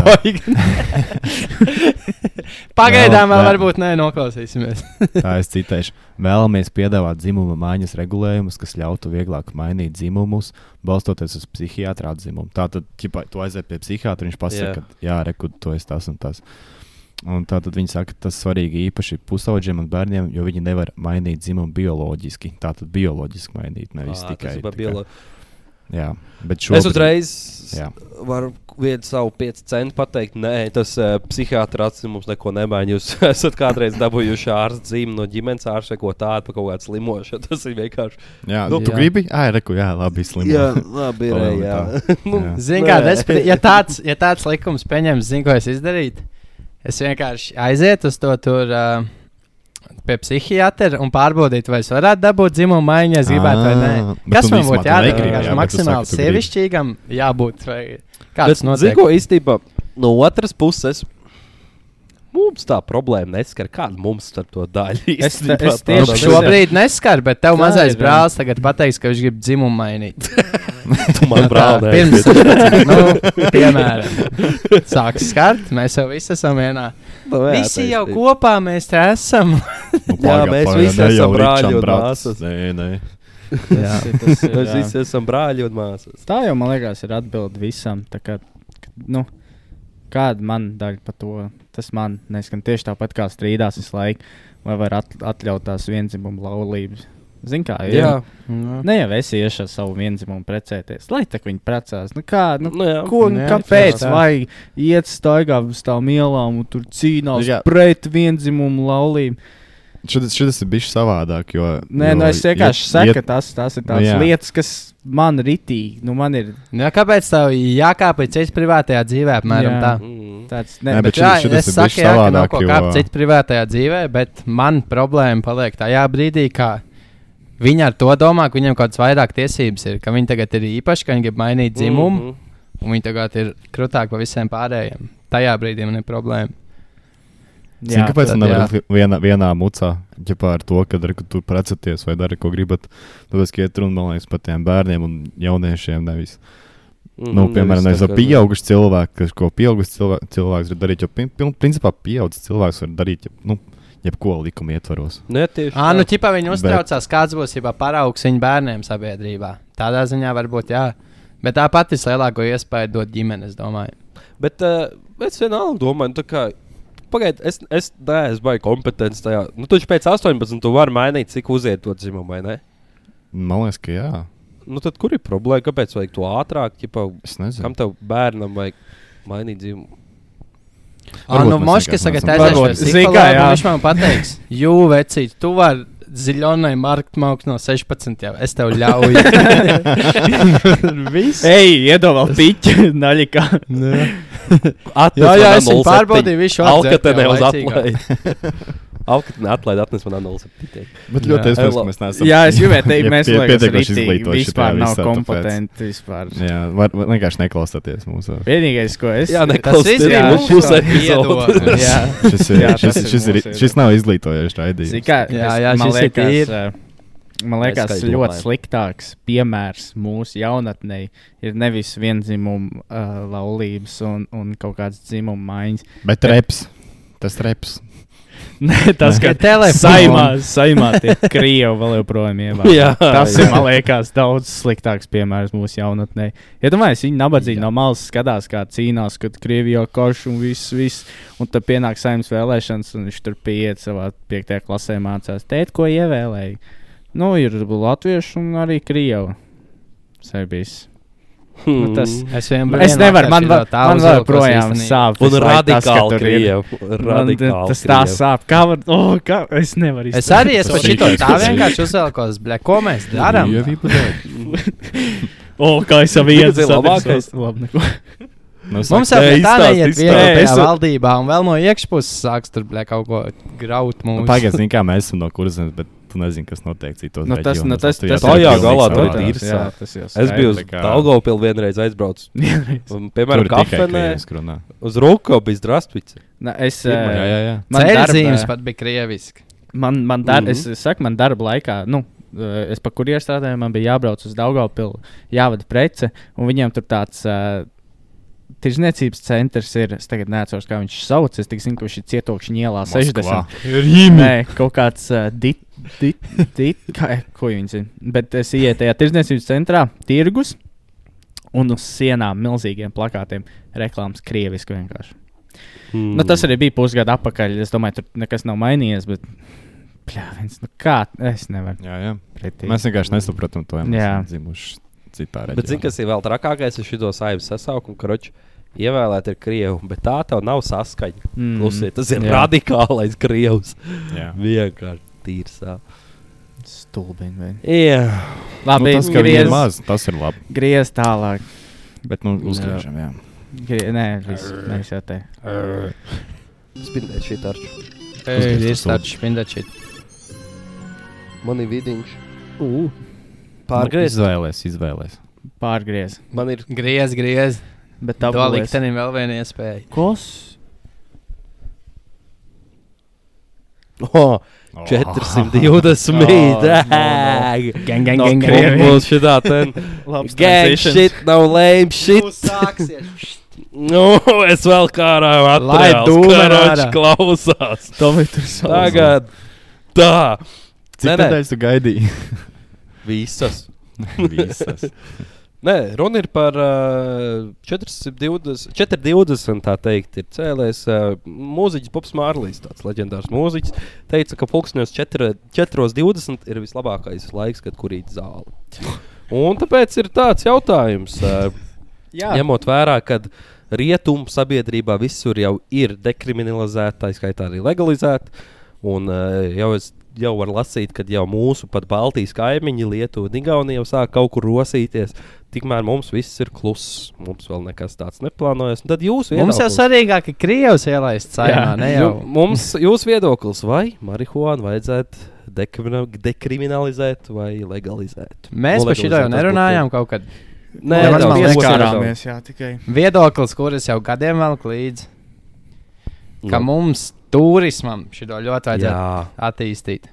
Pagaidām vēl varbūt nē, noklausīsimies. Tā es citēšu. Vēlamies piedāvāt dzimuma maiņas regulējumus, kas ļautu vieglāk mainīt dzimumus, balstoties uz psihiatra atzinumu. Tātad, ja tu aiziet pie psihiatra, viņš pasaka, Jā. ka jā, rekud, to es tas un tas. Un tātad viņi saka, ka tas svarīgi īpaši pusaudžiem un bērniem, jo viņi nevar mainīt dzimumu bioloģiski. Tātad bioloģiski mainīt, nevis Ā, tikai. tas ir par tikai- biolo- Jā, bet Es šobrīd. uzreiz Jā. varu vienu savu 5 centu pateikt. Nē, tas uh, psihiatrs mums neko nemaina. Jūs esat kādreiz dabūjuši ārsta zīmi no ģimenes ārsta vai ko tādu par kaut kādu slimošanu. Tas ir vienkārši. Jā, Nu, tu jā. gribi? Jā, reku, jā, labi, slimi. labi, ir. Jā. tā. Nu, Jā. Zini, kā es, ja tāds, ja tāds likums pieņems, zinu, ko es izdarītu. Es vienkārši aizietu uz to tur. Uh, Pie psihiatra un pārbaudīt, vai es varētu dabūt dzimumu maiņu, ja es gribētu, vai nē. Bet Kas man būtu tu jādara? jā, bet tu maksimāli sievišķīgam jābūt. Vai Bet, kāds zini, notiek? ko īstenībā no otras puses. Mums tā problēma neskar, kāda mums starp to daļu ir. Es te- es tieši Šobrīd neskar, bet tev mazais ir, jā. brālis tagad pateiks, ka viņš grib dzimumu mainīt. tu man brāl, Pirms 16, nu, piemēram, sāks skart, mēs jau visi esam vienā. Nu, Visi jau kopā mēs te esam. Nu, Jā, pagaid, mēs pagaid, visi ne esam brāļi un māsas. Nē, nē. Tas ir- tas ir, Mēs jā. visi esam brāļi un māsas. Tā jau, man liekas, ir atbilde visam. tā Kā, nu, kāda man daļa par to? Tas man neskan tieši tāpat kā strīdās visu laiku, vai var at, atļaut tās vienzimumu laulības. Zini, kā ir. Jā, Ne jau es iešu ar savu vienzimumu precēties, lai tā viņi precās. Nu, kā, nu, nu, jā. Ko, Nu nu, jā, kāpēc? tā. Vai iet staigā uz tām ielām un tur cīnās Jā. pret vienzimumu laulību? Šis, šis ir bijis savādāk. Jo, Nē, jo nu es vienkārši saku, ka tas, tas ir Nu, tās jā. lietas, kas man ritīgi. Nu, man ir Nu, jā, kāpēc tev jākāp līdz cits privātajā dzīvē, apmēram Jā. tā? Mm. tāds Nē, ne, bet bet, Jā, šitas es saku, jā, ka nav ko jo- kāpt citu privātajā dzīvē, bet man problēma paliek tajā brīdī, ka viņi ar to domā, ka viņiem kaut kādas vairāk tiesības ir, ka viņi tagad ir īpaši, ka viņi grib mainīt dzimumu, Mhm. un viņi tagad ir krūtāki par visiem pārējiem. Tajā brīdī man ir problēma. Zini, kāpēc tad tam nevar jā. būt vienā, vienā mucā, ja par to, ka re, ka tur preceties vai dari, ko gribat? Tāpēc, ka iet runa, man liekas, par tiem bērniem un jauniešiem nevis. Mhm, Nu, piemēram, nevis tā pieaugušu cilvēku, kas ko pieaugušs cilvēks, cilvēks var darīt. Jo, pin- principā, pieaugušs cilvēks var darīt jeb, nu, jebko likuma ietvaros. Ne, tieši Ā, nu, tā. ķipā viņi uztraucās, kāds būs jau paraugs viņu bērniem sabiedrībā. Tādā ziņā varbūt jā. Bet tāpat ir lielāko iespēju dot ģimenes, domāju. Bet uh, es vienalga domāju, nu, tā kā. Pagaidiet, es, es neesmu baigi kompetents tajā. Nu, taču pēc 18 tu vari mainīt, cik uziet to dzimumu, vai ne? Man liekas, ka jā. Nu, tad kur ir problēma? Kāpēc vajag to ātrāk? Ķipa, Es nezinu. kam tev bērnam vajag mainīt dzimumu? Ah, nu, Moškas tagad un viņš man pateiks, jū, vecīt, tu vari ziļonai marktmauks no 16 jau, es tev ļauju. Ej, iedomā piķi, naļikā. Atnes Jā, jā, es viņu 0,7. pārbaudīju, viņš jau Alkatene atdzert uz jau atlaidi atnes man 0,7. Bet ļoti Elo. ka mēs neesam. Jā, es gribēju teikt, mēs pie- ritīgi izglītoti vispār nav visā, kompetenti vispār. Jā, var, var, vienkārši neklausāties mūsu. Vienīgais, ko es. Jā, Tas pusi kā epizodes. Jā. Šis, ir, Jā, šis, tas ir šis, ir, mūsu šis nav izglītojošs Zini, raidījums. kā, Jā, jā, man šis ir liekas, eh, Man liekas, kā ļoti sliktāks piemērs mūsu jaunatnē ir nevis vienzimumu uh, laulības un, un kaut kādas dzimuma maiņas. Bet reps. Tas reps. Nē, tas, Ka telefons. saimā, tie krievi vēl joprojām ievērā. Jā, Tas jā. ir, man liekas, daudz sliktāks piemērs mūsu jaunatnē. Ja domājies, viņi nabadzīgi no malas skatās, kā cīnās, kad Krievijā karš un viss, viss. Un tad pienāk saimnes vēlēšanas, un viņš tur pieiet savā piektajā klasē mācās. Tēt, ko ievēlēja? Nu, ir latvieši un arī krievi. Serbijas. Nu, tas, Es, vien es nevaru, man, va- tā man vēl projām sāp. Un radikāli Radikāli Tas tā sāp. Kā var, oh, kā, es nevaru Es arī esmu šito tā vienkārši uzvelkos, ble, ko mēs darām? O, kā es vietu ir labākais. Labi, neko. Nu, Mums jau tā neiet es- valdībā, un vēl no iekšpuses sāks tur ble, kaut ko graut Nu, mums. Pagaidiet, zini, kā mēs esam no kurzemes, bet tu nezini, kas notiek citos Nu, tas, nu, reģionos. tas, tas, jāsaka, Tajā galā tur ir jā, tas jau Es biju uz kā- Daugavpilu vienreiz aizbraucis. Piemēram, runā. uz Ruko bija Drastvice. Na, es, Jā, eh, jā, jā. man Ceļzīmes darbā- pat bija krieviski. Man, man dar, mm. -hmm. Es saku, man darba laikā, nu, eh, es pa kurjeru strādāju, man bija jābrauc uz Daugaupili, jāvada prece, un viņiem tur tāds uh, tirzniecības centrs ir. Es tagad neatceros, kā viņš sauc. Es tikai zinu, ka viņš ir cietokšņa ielā 60. Nē, kaut kāds uh, dit, dit, dit, kā, ko viņi zina. Bet es ieju tajā tirzniecības centrā, tirgus, un uz sienām milzīgiem plakātiem reklāmas krieviski vienkārši. Mm. Nu, tas arī bija pusgadu atpakaļ. Es domāju, tur nekas nav mainījies. Bet, pļāviens, nu kā es nevaru Jā, jā. pretī. Mēs vienkārši nesaprotam to. Jā. dzimuši citā reģionā. Bet zini, kas ir vēl trakākais ar šo saimnes sasaukumu, ka roči ievēlēt ir krievu, bet tā tev nav saskaņa. Mm. Klusiet, tas ir Jā. radikālais krievs. Jā. Vienkārši tīrs. ā. Stulbini. Jā, Labi, nu, tas, griez, ir maz, tas ir labi. griez tālāk. Bet, nu, uzgriežam, jā. Grie, nē, viss, mēs jau te. spindēt šī tarču. Ir tas tāds spindečs. Man ir vidiņš. Uh. Pārgriezt. Izvēlēs, izvēlēs. Pārgriez. Man ir Griez, griez. Bet Tā vēl liktenim vēl viena iespēja. Kos? oh, 420 mītā. Gang, gang, No gang, gang. Krievijas šitā ten. Labs Gang shit, no lame shit. sāksies. Nu, es vēl kā ārā Lai dūmen atceros, ārā. klausās. Tomēr tur sauc. Tagad tā. Cik nedēļas tu gaidīji? Visas. Visas. Nē, runa ir par uh, 420, 420, tā teikt, ir cēlējis uh, mūziķis Pops Mārlīs, tāds leģendārs mūziķis. Teica, ka pulkstenis 4.20 ir vislabākais laiks, kad kurīt zāli. Un tāpēc ir tāds jautājums, uh, ņemot vērā, ka rietumu sabiedrībā visur jau ir dekriminalizēta, tā skaitā arī legalizēta. Un uh, jau es jau varu lasīt, ka jau mūsu pat Baltijas kaimiņi, Lietuva un Igaunija jau sāk kaut kur rosīties. Tikmēr mums viss ir kluss. Mums vēl nekas tāds neplānojas. Un Tad jūs Mums jau svarīgāk, ka Krievs ielaist caimā, ne jau. Nu, mums jūs viedoklis, vai marihuānu vajadzētu dekrimina- dekriminalizēt vai legalizēt? Mēs par šo jau tas nerunājām kaut kad. Nē, nedaudz man liekas, tikai. Viedoklis, kuras jau gadiem vēl līdzi, ka Nu. mums turismam šo ļoti vajadzētu Jā. attīstīt.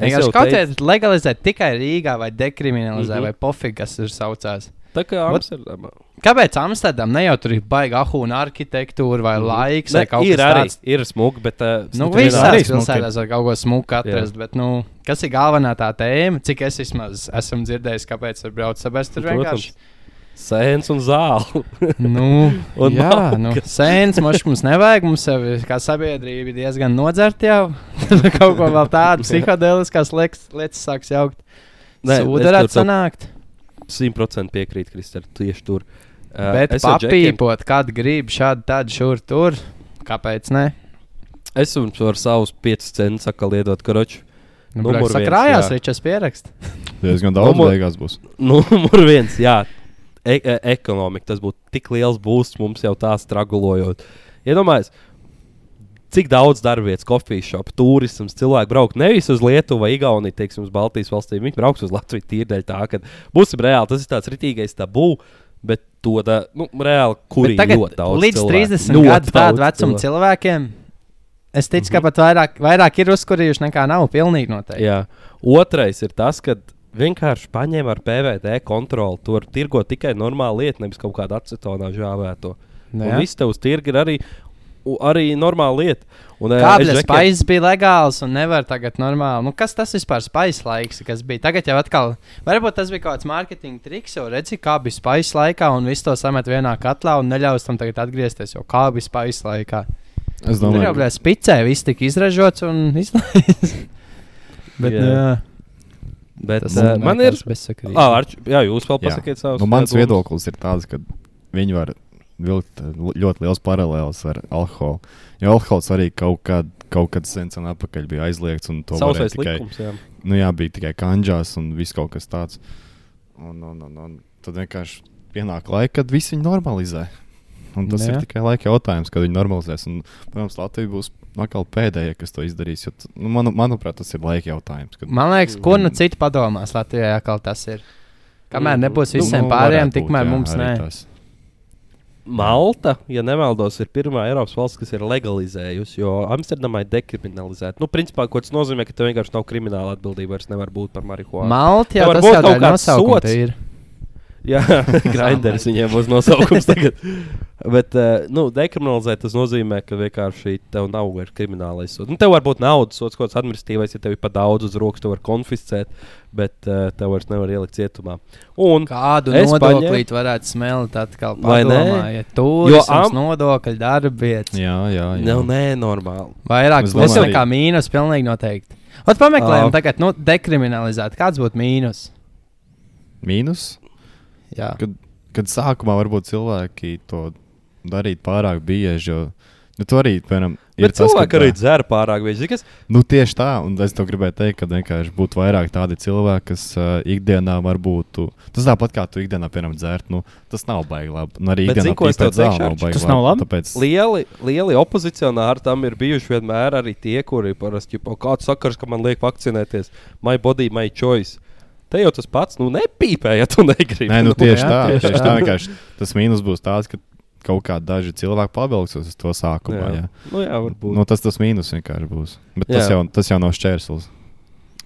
Vienkārši kaut kādā legalizēt tikai Rīgā vai dekriminalizēt, Mhm. vai pofīgi, kas tur saucās. Tā kā Amsterdamā. Kāpēc Amsterdam ne jau tur ir baigta ahūna arhitektūra vai laiks vai Mhm. Ne, kaut ir kas arī tāds? ir smūgi, bet uh, Nu, ir visās pilsētās var kaut ko smuku atrast, bet, nu, kas ir galvenā tā tēma? Cik es vismaz esmu dzirdējis, kāpēc tur brauc sabēst, tur vienkārši. Sēns un zāle. Nu, Un jā, nu, malkas. sēnes mums, mums nevajag. Mums jau kā sabiedrība ir diezgan nodzert jau. kaut ko vēl tādu psiholoģiskās lietas, sāks jaukt. Nē, tev sanākt. Simtprocentīgi piekrīt, Kristēn. Tieši tur. Uh, Bet es jau džekiem- papīpot, kad grib šādi tādu šur tur, kāpēc ne? Es jums varu savus 5 centus atkal iedot karoču. Nu, Numur Numur viens, sakrājās, jā. Ričas pierakst. Diezgan daudz Numur- beigās būs. Numur viens, jā. E e ekonomika, tas būtu tik liels būsts mums jau tā stragulojot. Iedomājieties, cik daudz darbvietas, kofijas šopa, turisms, cilvēki brauc nevis uz Lietuvu vai Igauniju, teiksim, uz Baltijas valstīm. Viņi brauks uz Latviju tīri dēļ tā, ka būsim reāli. Tas ir tāds ritīgais tabū, bet to da, nu, reāli kur ir ļoti daudz. līdz cilvēku. 30 Ļoti gadu vecumu cilvēku. cilvēkiem. Es ticu, ka Mhm. pat vairāk, vairāk ir uzkurījuši nekā nav. Pilnīgi noteikti. Jā. Otrais ir tas, ka vienkārši paņēma ar PVD kontroli. Tur tirgo tikai normāla lieta, nevis kaut kāda acetonā žāvēto. Nu, viss tev uz tirgi ir arī, u- arī normāla lieta. Un, Kāpēc es džekiem- spaisis bija legāls un nevar tagad normāli? Nu, kas tas vispār spaisis laiks, kas bija? Tagad jau atkal, varbūt tas bija kaut kāds mārketinga triks, jo redzi, kā bija spaisis laikā un viss to samet vienā katlā un neļaus tam tagad atgriezties, jo kā bija spaisis laikā. Es Tur jau domāju, bija spicē, viss tika izražots un izlaists. Bet, Jā. nu, jā. Bet, Tas uh, man ir. Ah, Arč, jā, jūs vēl Jā. pasakiet savus. nu, mans viedoklis ir tāds, ka viņi var vilkt eh, ļoti liels paralēls ar alkoholu. Jo alkohols arī kaut kad, kaut kad sen sen atpakaļ bija aizliegts. un to varēja Sausais tikai, likums, jā. nu, jā, bija tikai kanģās un viss kaut kas tāds. Un, un, un, un tad vienkārši pienāk laika, kad visi viņu normalizē. Un tas Jā. ir tikai laika jautājums, kad viņi normalizēs. Un, protams, Latvija būs atkal pēdējā, kas to izdarīs. jo Nu, manu, manuprāt, tas ir laika jautājums. Kad... Man liekas, ko nu citi padomās Latvijā, kā tas ir. Kamēr Mm. nebūs Nu, visiem nu, pārējiem, tikmēr jā, mums nē. tas. Malta, ja nemaldos, ir pirmā Eiropas valsts, kas ir legalizējusi, jo Amsterdamā ir dekriminalizēta. Nu, principā, ko tas nozīmē, ka tev vienkārši nav krimināla atbildība, vairs nevar būt par marihuānu. Malta jau tas būt jau kaut kāds sods. ir. Jā, grinders viņiem būs nosaukums tagad. Bet, uh, nu, dekriminalizēt tas nozīmē, ka vienkārši tev nav vairs kriminālais sods. Nu, tev var būt naudas sods, kaut kāds administratīvais, ja tev ir pa daudz uz rokas, tu vari konfiscēt, bet uh, tev vairs nevar ielikt cietumā. Un Kādu Es nodokli varētu smelt atkal? Padomājiet, turisms, am- nodokļu, darbvietas. Jā, jā, jā. nav nenormāli. Vairāk plus nekā mīnus, pilnīgi noteikti. Ot, pameklējam, Ā. tagad nu, dekriminalizēt. Kāds būtu mīnus? Mīnus. Jā. Kad, kad sākumā varbūt cilvēki to darīt pārāk bieži. Jo, nu, to arī, piemēram, ir Bet cilvēki arī dzer pārāk bieži. Kas? Nu, tieši tā, un es to gribēju teikt, ka vienkārši būtu vairāk tādi cilvēki, kas uh, ikdienā varbūt. Tu, tas tāpat kā tu ikdienā, piemēram, dzert, nu, tas nav baigi labi. Un arī Bet ikdienā zāli teikšu, nav baigi Tas nav labi? Tāpēc, Lieli, lieli opozicionāri tam ir bijuši vienmēr arī tie, kuri parasti jau kāds sakars, ka man liek vakcinēties. My body, my choice. Te jau tas pats, nu, nepīpē, ja tu negribi. Nē, nu, tieši jā, tā, tieši tieši tā. tā vienkārši. Tas mīnus būs tāds, ka kaut kādi daži cilvēki pavilksies uz to sākumā. jā. Jā. Nu, jā, varbūt. Nu, tas tas mīnus vienkārši būs. Bet tas Jā. jau, tas jau nav šķērslis.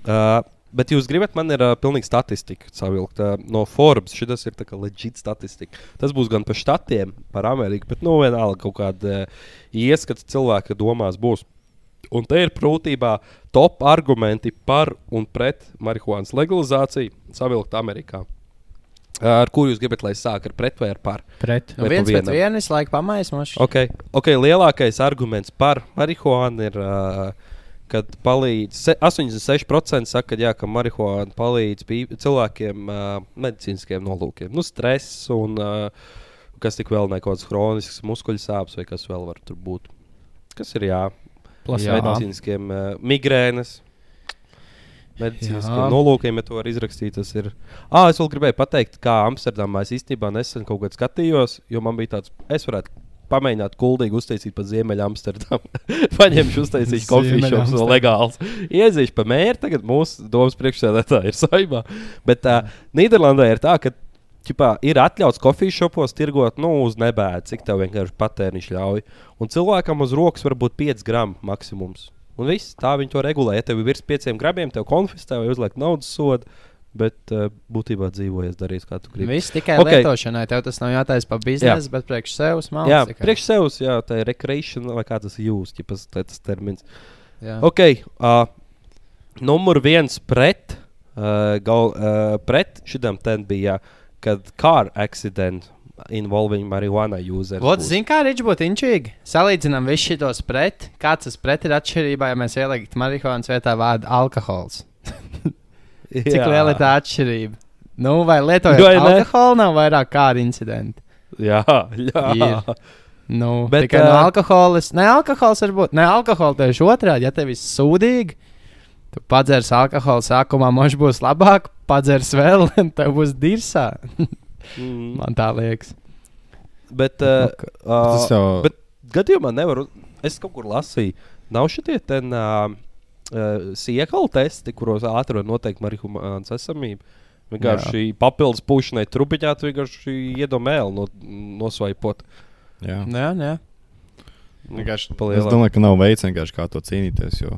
Uh, bet jūs gribat, man ir uh, pilnīgi statistika savilkt uh, no Forbes. Šis ir tā kā leģit statistika. Tas būs gan par štatiem, par Ameriku, bet nu vienalga kaut kāda uh, ieskats cilvēka domās būs. Un te ir prūtībā top argumenti par un pret marihuānas legalizāciju savilkt Amerikā. Ar kuru jūs gribat, lai es sāku ar pret vai ar par? Pret. Nu, viens pret vienu visu laiku pamais mums. Okay. ok, lielākais arguments par marihuānu ir, uh, kad palīdz. se- 86% saka, ka, jā, ka marihuāna palīdz cilvēkiem uh, medicīniskiem nolūkiem. Nu, stress un uh, kas tik vēl ne kaut kāds hronisks muskuļu sāpes vai kas vēl var tur būt. Kas ir jā, Placebo. medicīniskiem uh, migrēnas. Medicīniskiem nolūkiem, ja to var izrakstīt, tas ir. Ah, es vēl gribēju pateikt, kā Amsterdamā es īstenībā nesen kaut kad skatījos, jo man bija tāds, es varētu pamēģināt kuldīgi uztaisīt pa Ziemeļa Amsterdamu. Paņemšu, uztaisīšu kofiju šops vēl legāls. Iezīšu pa mēru, tagad mūsu domas priekšsēdētāji ir saimā. Bet uh, Nīderlandē ir tā, ka ķipā, ir atļauts kofiju šopos tirgot nu, uz nebēdu, cik tev vienkārši patēriņš ļauj. Un cilvēkam uz rokas var būt 5 gramu maksimums. Un viss tā viņi to regulē. Ja tev ir virs 5 gramiem, tev konfiscē vai uzliek naudas sodu. Bet uh, būtībā dzīvojies, darīs kā tu gribi. Viss tikai Ok. okay. lietošanai. Tev tas nav jātaisa par biznesu, bet priekš sevis mākslinieks. Jā, priekš sevis, jā, tā ir recreation, vai kā tas jūs, ja tas ir tas termins. Jā. Ok, uh, numur viens pret, uh, gal, uh, pret šitam ten bija, kad car accident involving marijuana. Vot, būs. zini, kā rīč būtu inčīgi? Salīdzinām visus šitos pret. Kāds tas pret ir atšķirībā, ja mēs ieliktu marihuānas vietā vārdu alkohols? Cik Jā. liela ir tā atšķirība? Nu, vai lietojot Vai alkoholu, nav vairāk kāda incidenta? Jā, jā. Ir. Nu, Bet, tikai no ā, alkohola. Ne, alkohols var būt. Ne, alkohola tieši otrādi. Ja tev ir sūdīgi, tu padzers alkoholu sākumā, mož būs labāk, padzers vēl, un tev būs dirsā. Mm. Man tā liekas. Bet, uh, Tas uh, jau bet gadījumā nevaru. Es kaut kur lasīju, nav šitie ten uh, uh, siekala testi, kuros ātri var noteikt marihuānas esamību. Vienkārši papildus pušanai trubiņā, tu vienkārši iedomēli no, nosvaipot. Jā. Nu, jā, jā. Vienkārši, es Palielā. domāju, ka nav veids, vienkārši, kā to cīnīties. Jo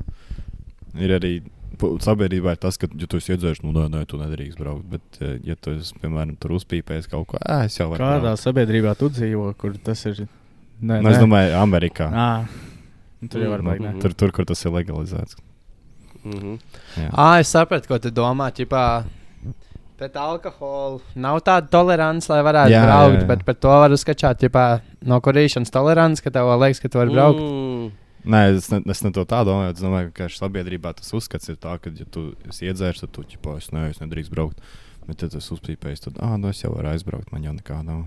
ir arī sabiedrībā ir tas, ka, ja tu esi iedzēris, nu, nē, nē, tu nedrīkst braukt. Bet, eh, ja tu esi, piemēram, tur uzpīpējis kaut ko, ā, es jau varu. Kādā braukt. sabiedrībā tu dzīvo, kur tas ir? Nē, Nu, es domāju, Amerikā. ah, tur jau var Nu, būt. ne? tur, tur, kur tas ir legalizēts. Mm -hmm. Ah, es sapratu, ko tu domā. Ķipā, pret alkoholu nav tāda tolerance, lai varētu Jā, jā, braukt, jā, jā. bet par to var uzskatīt, ja no kurīšanas tolerance, ka tev liekas, ka tu vari braukt. Mm. Nē, es ne, es ne to tā domāju. Es domāju, ka sabiedrībā tas uzskats ir tā, ka, ja tu esi iedzēris, tad tu ķipā, es, ne, es nedrīkst braukt. Bet, tad es uzpīpēju, tad, ah, nu es jau varu aizbraukt, man jau nekā nav.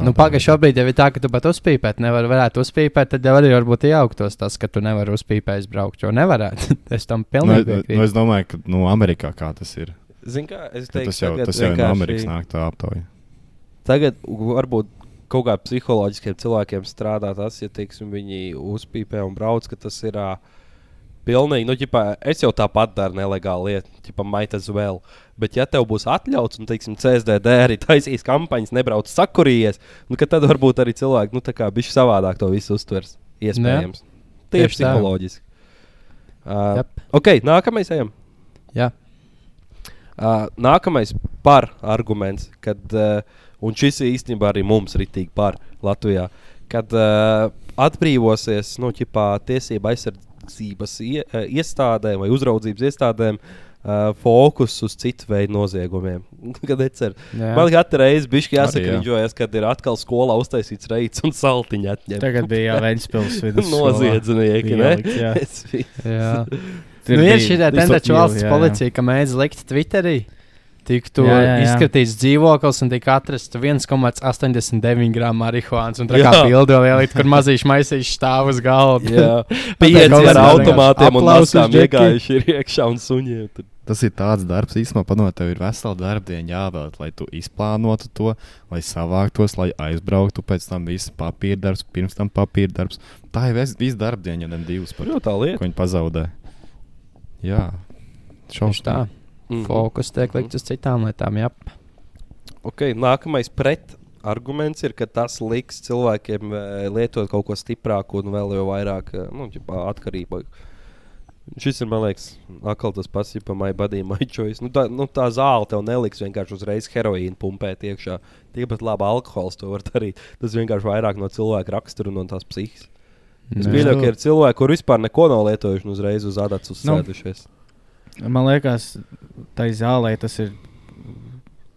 Nu, Pagaidām, šobrīd jau ir tā, ka tu pat uzpīpēt, nevar, varētu uzpīpēt, tad jau arī varbūt iejauktos tas, ka tu nevari uzpīpēt, braukt, jo nevarētu. es tam Nu, pilnīgi es, nu, piekrītu. es domāju, ka nu, Amerikā kā tas ir. Zini, kā teiktu, Tas jau, tagad tas jau no Amerikas nāk tā aptauja. Tagad varbūt kaut kā psiholoģiskiem cilvēkiem strādā tas, ja teiksim, viņi uzpīpē un brauc, ka tas ir. Uh, Pilnīgi, nu, ģipā, es jau tāpat daru nelegālu lietu, tipā might as well. Bet, ja tev būs atļauts, un, teiksim, CSDD arī taisīs kampaņas, nebrauc sakurījies, nu, tad varbūt arī cilvēki, nu, tā kā bišķi savādāk to visu uztvers. Iespējams. Tieši Tieši tā. psiholoģiski. Uh, Jep. ok, nākamais ejam. Jā. Uh, nākamais par arguments, kad, uh, un šis ir īstenībā arī mums ritīgi par Latvijā, kad uh, atbrīvosies no ķipā tiesība aizsardzības ie, uh, iestādēm vai uzraudzības iestādēm uh, fokus uz citu veidu noziegumiem. kad atcer, Jā. man katru reizi bija Arī, jā. jāsakriņojas, kad ir atkal skolā uztaisīts reids un saltiņa atņemta. Tagad bija jau Vēnspils vidus. Noziedznieki, ne? jā. Es Jā. Tur Nu, ir šī tā visu- valsts jā, jā. policija, ka mēdz likt Twitterī. Tiktu Jā, jā, jā. izskatīts dzīvoklis un tika atrasts 1,89 gramu marihuānas. Un tā kā Jā. bildo ielikt, kur mazīši maisīši stāv uz galda. Pieci ar automātiem un Džeki. iegājuši ir iekšā un suņiem. Tur. Tas ir tāds darbs, īstenībā, padomā, tev ir vesela darbdiena jāvēl, lai tu izplānotu to, lai savāktos, lai aizbrauktu, pēc tam viss papīra darbs, pirms tam papīra darbs. Tā ir vis- visa darbdiena, ja ne divas par Jo tā lieta. ko viņi pazaudē. Jā, Tieši tā. Mhm. Fokus tiek likt uz citām lietām. Jā. Okay, nākamais pret arguments ir, ka tas liks cilvēkiem eh, lietot kaut ko stiprāku un vēl vairāk eh, nu, atkarību. Šis ir, man liekas, atkal tas pats, ja my body, my choice. Nu, tā, nu, tā zāle tev neliks vienkārši uzreiz heroīnu pumpēt iekšā. Tikpat labi alkohols to var darīt. Tas vienkārši vairāk no cilvēka rakstura un no tās psihikas. Es Nu, pieļauju, ka ir cilvēki, kur vispār neko nav lietojuši un uzreiz uz adatas Nu. Man liekas, tai zālē tas ir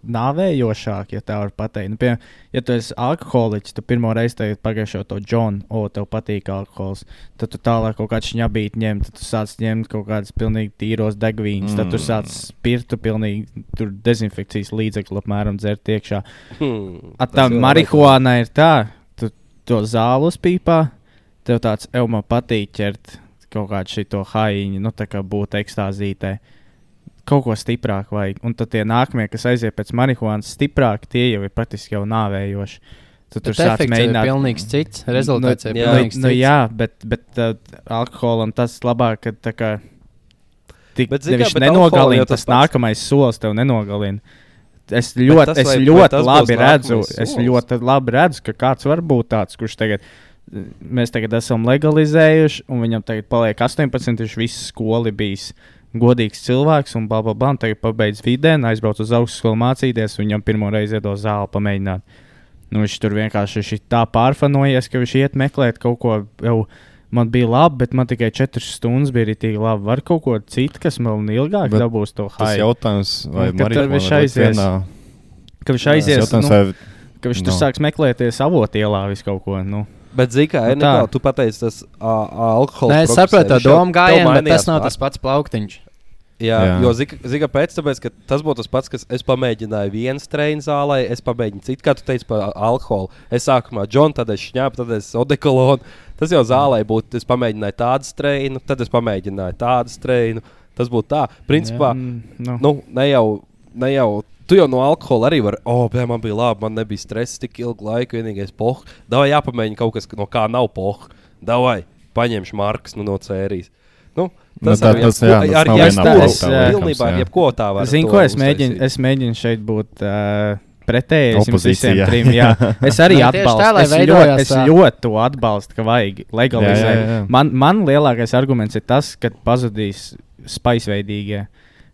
nāvējošāk, ja tā var pateikt. Nu, pie, ja tu esi alkoholiķis, tad pirmo reizi teikt, pagājušo to Džonu, o, tev patīk alkohols. Tad tu tālāk kaut kādu šņabīti ņem, tad tu sāc ņemt kaut kādus pilnīgi tīros degvīnus, mm. tad tu Mm. sāc spirtu pilnīgi tur dezinfekcijas līdzekļu apmēram dzert iekšā. Hmm, A, tas tā marihuāna ir tā, tu to zāli uzpīpā, tev tāds, evo, man patīk ķert kaut kādu šito haiņu, nu tā kā būt ekstāzītē. Kaut ko stiprāku vajag. Un tad tie nākamie, kas aiziet pēc marihuānas, stiprāki, tie jau ir praktiski jau nāvējoši. Tu tur Bet sāc efekts ir mēģināt. pilnīgs cits. Rezultāts ir jā. Nu, nu, jā, bet, bet uh, alkoholam tas labāk, ka tā kā. Tik, Bet, zini kā, nenogalina, tas tas pats. nākamais solis tev nenogalina. Es tas ļoti, es vai- vai ļoti tas labi redzu, es ļoti labi redzu, ka kāds var būt tāds, kurš tagad, mēs tagad esam legalizējuši, un viņam tagad paliek 18, viņš visu skolu bijis godīgs cilvēks, un bla, bla, bla, un tagad pabeidz vidē, un aizbrauc uz augstskolu mācīties, un viņam pirmo reizi iedos zāli pamēģināt. Nu, viņš tur vienkārši ir tā pārfanojies, ka viņš iet meklēt kaut ko jau. Man bija labi, bet man tikai 4 stundas bija arī tik labi. Var kaut ko citu, kas man ilgāk Bet dabūs to Tas haiku. jautājums, vai tur marihuāna viņš aizies? vienā- Ka viņš Tas aizies, jautājums, nu, vai ka viņš tur no. sāks meklēties avotielā visu kaut ko. Nu. Bet, zināmā mērā, Nu tā. tā. tu pateici, tas alkohols. Nē, es saprotu to domu gājienu, bet tas nav tas pats plauktiņš. Jā, Jā. jā. jo zina, pēc tāpēc, ka tas būtu tas pats, kas es pamēģināju vienas trījus zālē, es pamēģināju citu, kā tu teici par alkoholu. Es sākumā džonu, tad es šņāpu, tad es odekolonu. Tas jau zālē būtu, es pamēģināju tādu trījus, tad es pamēģināju tādu trījus. Tas būtu tā, principā. Mm, nu. Nu, ne jau, ne jau. Tu jau no alkohola arī vari, oh, bē, man bija labi, man nebija stresa tik ilgu laiku, vienīgais poh. Davai jāpamēģina kaut kas, no kā nav poh. Davai, paņemšu markas nu, no sērijas. Nu, Nu, tas tā- ar tas, ar jā. jebko tā var. Zinu, to ko es mēģinu, es mēģinu šeit būt uh, pretēji visiem trim. Jā. Es arī tā, atbalstu. lai Es, ļoti, es tā. ļoti to atbalstu, ka vajag legalizēt. Man, man lielākais arguments ir tas, ka pazudīs spaisveidīgie.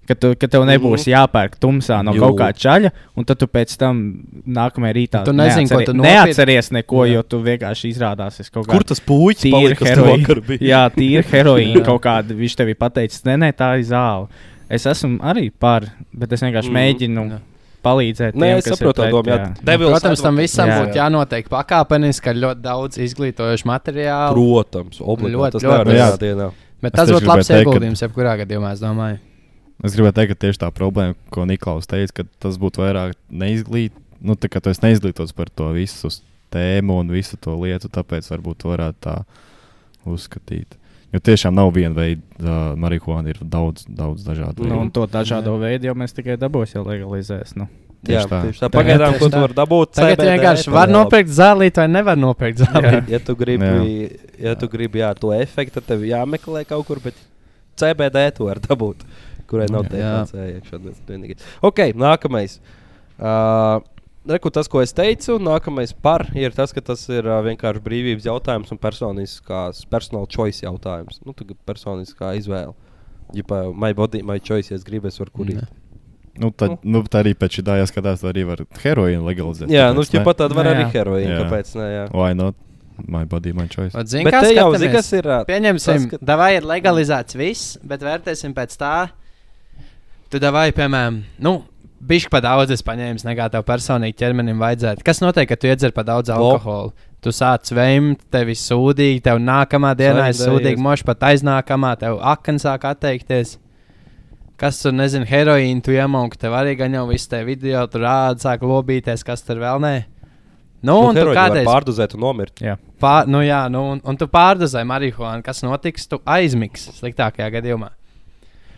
Ka, tu, ka tev nebūs mm -hmm. jāpērk tumsā no Jū. kaut kā čaļa, un tad tu pēc tam nākamajā rītā Tu nezini, ko neatceries- tu nopirki. neatceries neko, Jā. jo tu vienkārši izrādāsies kaut Kur kādā tas puķis vakar heroīna? Jā, tīra heroīna kaut kāda. Viņš tev ir pateicis, nē, nē, tā ir zāle. Es esmu arī par, bet es vienkārši mm. mēģinu Jā. palīdzēt. Nē, tiem, es ir saprotu. Jā, jā. Devils Protams, tam visam Jā. būtu jānotiek pakāpeniski, ar ļoti daudz izglītojošu materiālu. Protams, obligāti. Ļoti, Tas ļoti. Jā. dienā. Bet tas būtu labs ieguldījums, jebkurā gadījumā, es domāju. Es gribēju teikt, ka tieši tā problēma, ko Niklaus teica, ka tas būtu vairāk neizglīt, nu, tā kā tu esi neizglītots par to visu tēmu un visu to lietu, tāpēc varbūt to varētu tā uzskatīt. Jo tiešām nav viena veida uh, marihuāna, ir daudz, daudz dažādu Nu, un veidu. to dažādo veidu jau mēs tikai dabūsim, ja legalizēs. Nu. Jā, Tieši tā. tieši tā. Pagaidām, ko tu vari dabūt? Tagad CBD, vienkārši var nopirkt zālīti vai nevar nopirkt Jā, zālīti. ja tu gribi, ja tu gribi jā, to efektu, tad tev jāmeklē kaut kur, bet CBD tu vari dabūt, kurai nav. THC iekšā. tas vienīgais. Ok, nākamais. Uh, Reku tas, ko es teicu, nākamais par ir tas, ka tas ir uh, vienkārši brīvības jautājums un personiskās, personal choice jautājums. Nu, tā kā personiskā izvēle. Ja pa my body, my choice, ja es gribu, es varu kurīt. Nu, tad, nu, tā arī pēc šī tā jāskatās, tad arī var heroīnu legalizēt. Jā, nu, kāpēc ne? tāpat tāda var Jā, arī heroīna. Jā. Kāpēc? Ne, jā. Why not? My body, my choice. Ot, zini, Bet kā jau zini, kas ir. ā, Pieņemsim, tas, ka- ka vai ir legalizēts viss, bet vērtēsim pēc tā. Tu vai, piemēram, nu, bišķi pa daudz es paņēmu, nekā tev personīgi ķermenim vajadzētu. Kas notiek, kad tu iedzer pa daudz alkohola? Tu sāc vēmt, tev ir sūdīgi, tev nākamā dienā ir sūdīgi, moši pat aiznākamā, tev akna sāk atteikties. Kas tur, nezinu, heroīnu tu iemauki, tev arī gan jau viss te video, tur rāda, sāk lobīties, kas tur vēl nē. Nu, Nu, un tu kādreiz pārdozēt un nomirt. Pār, nu jā, nu, un, un tu pārdozē marihuānu. Kas notiks? Tu aizmigs sliktākajā gadījumā.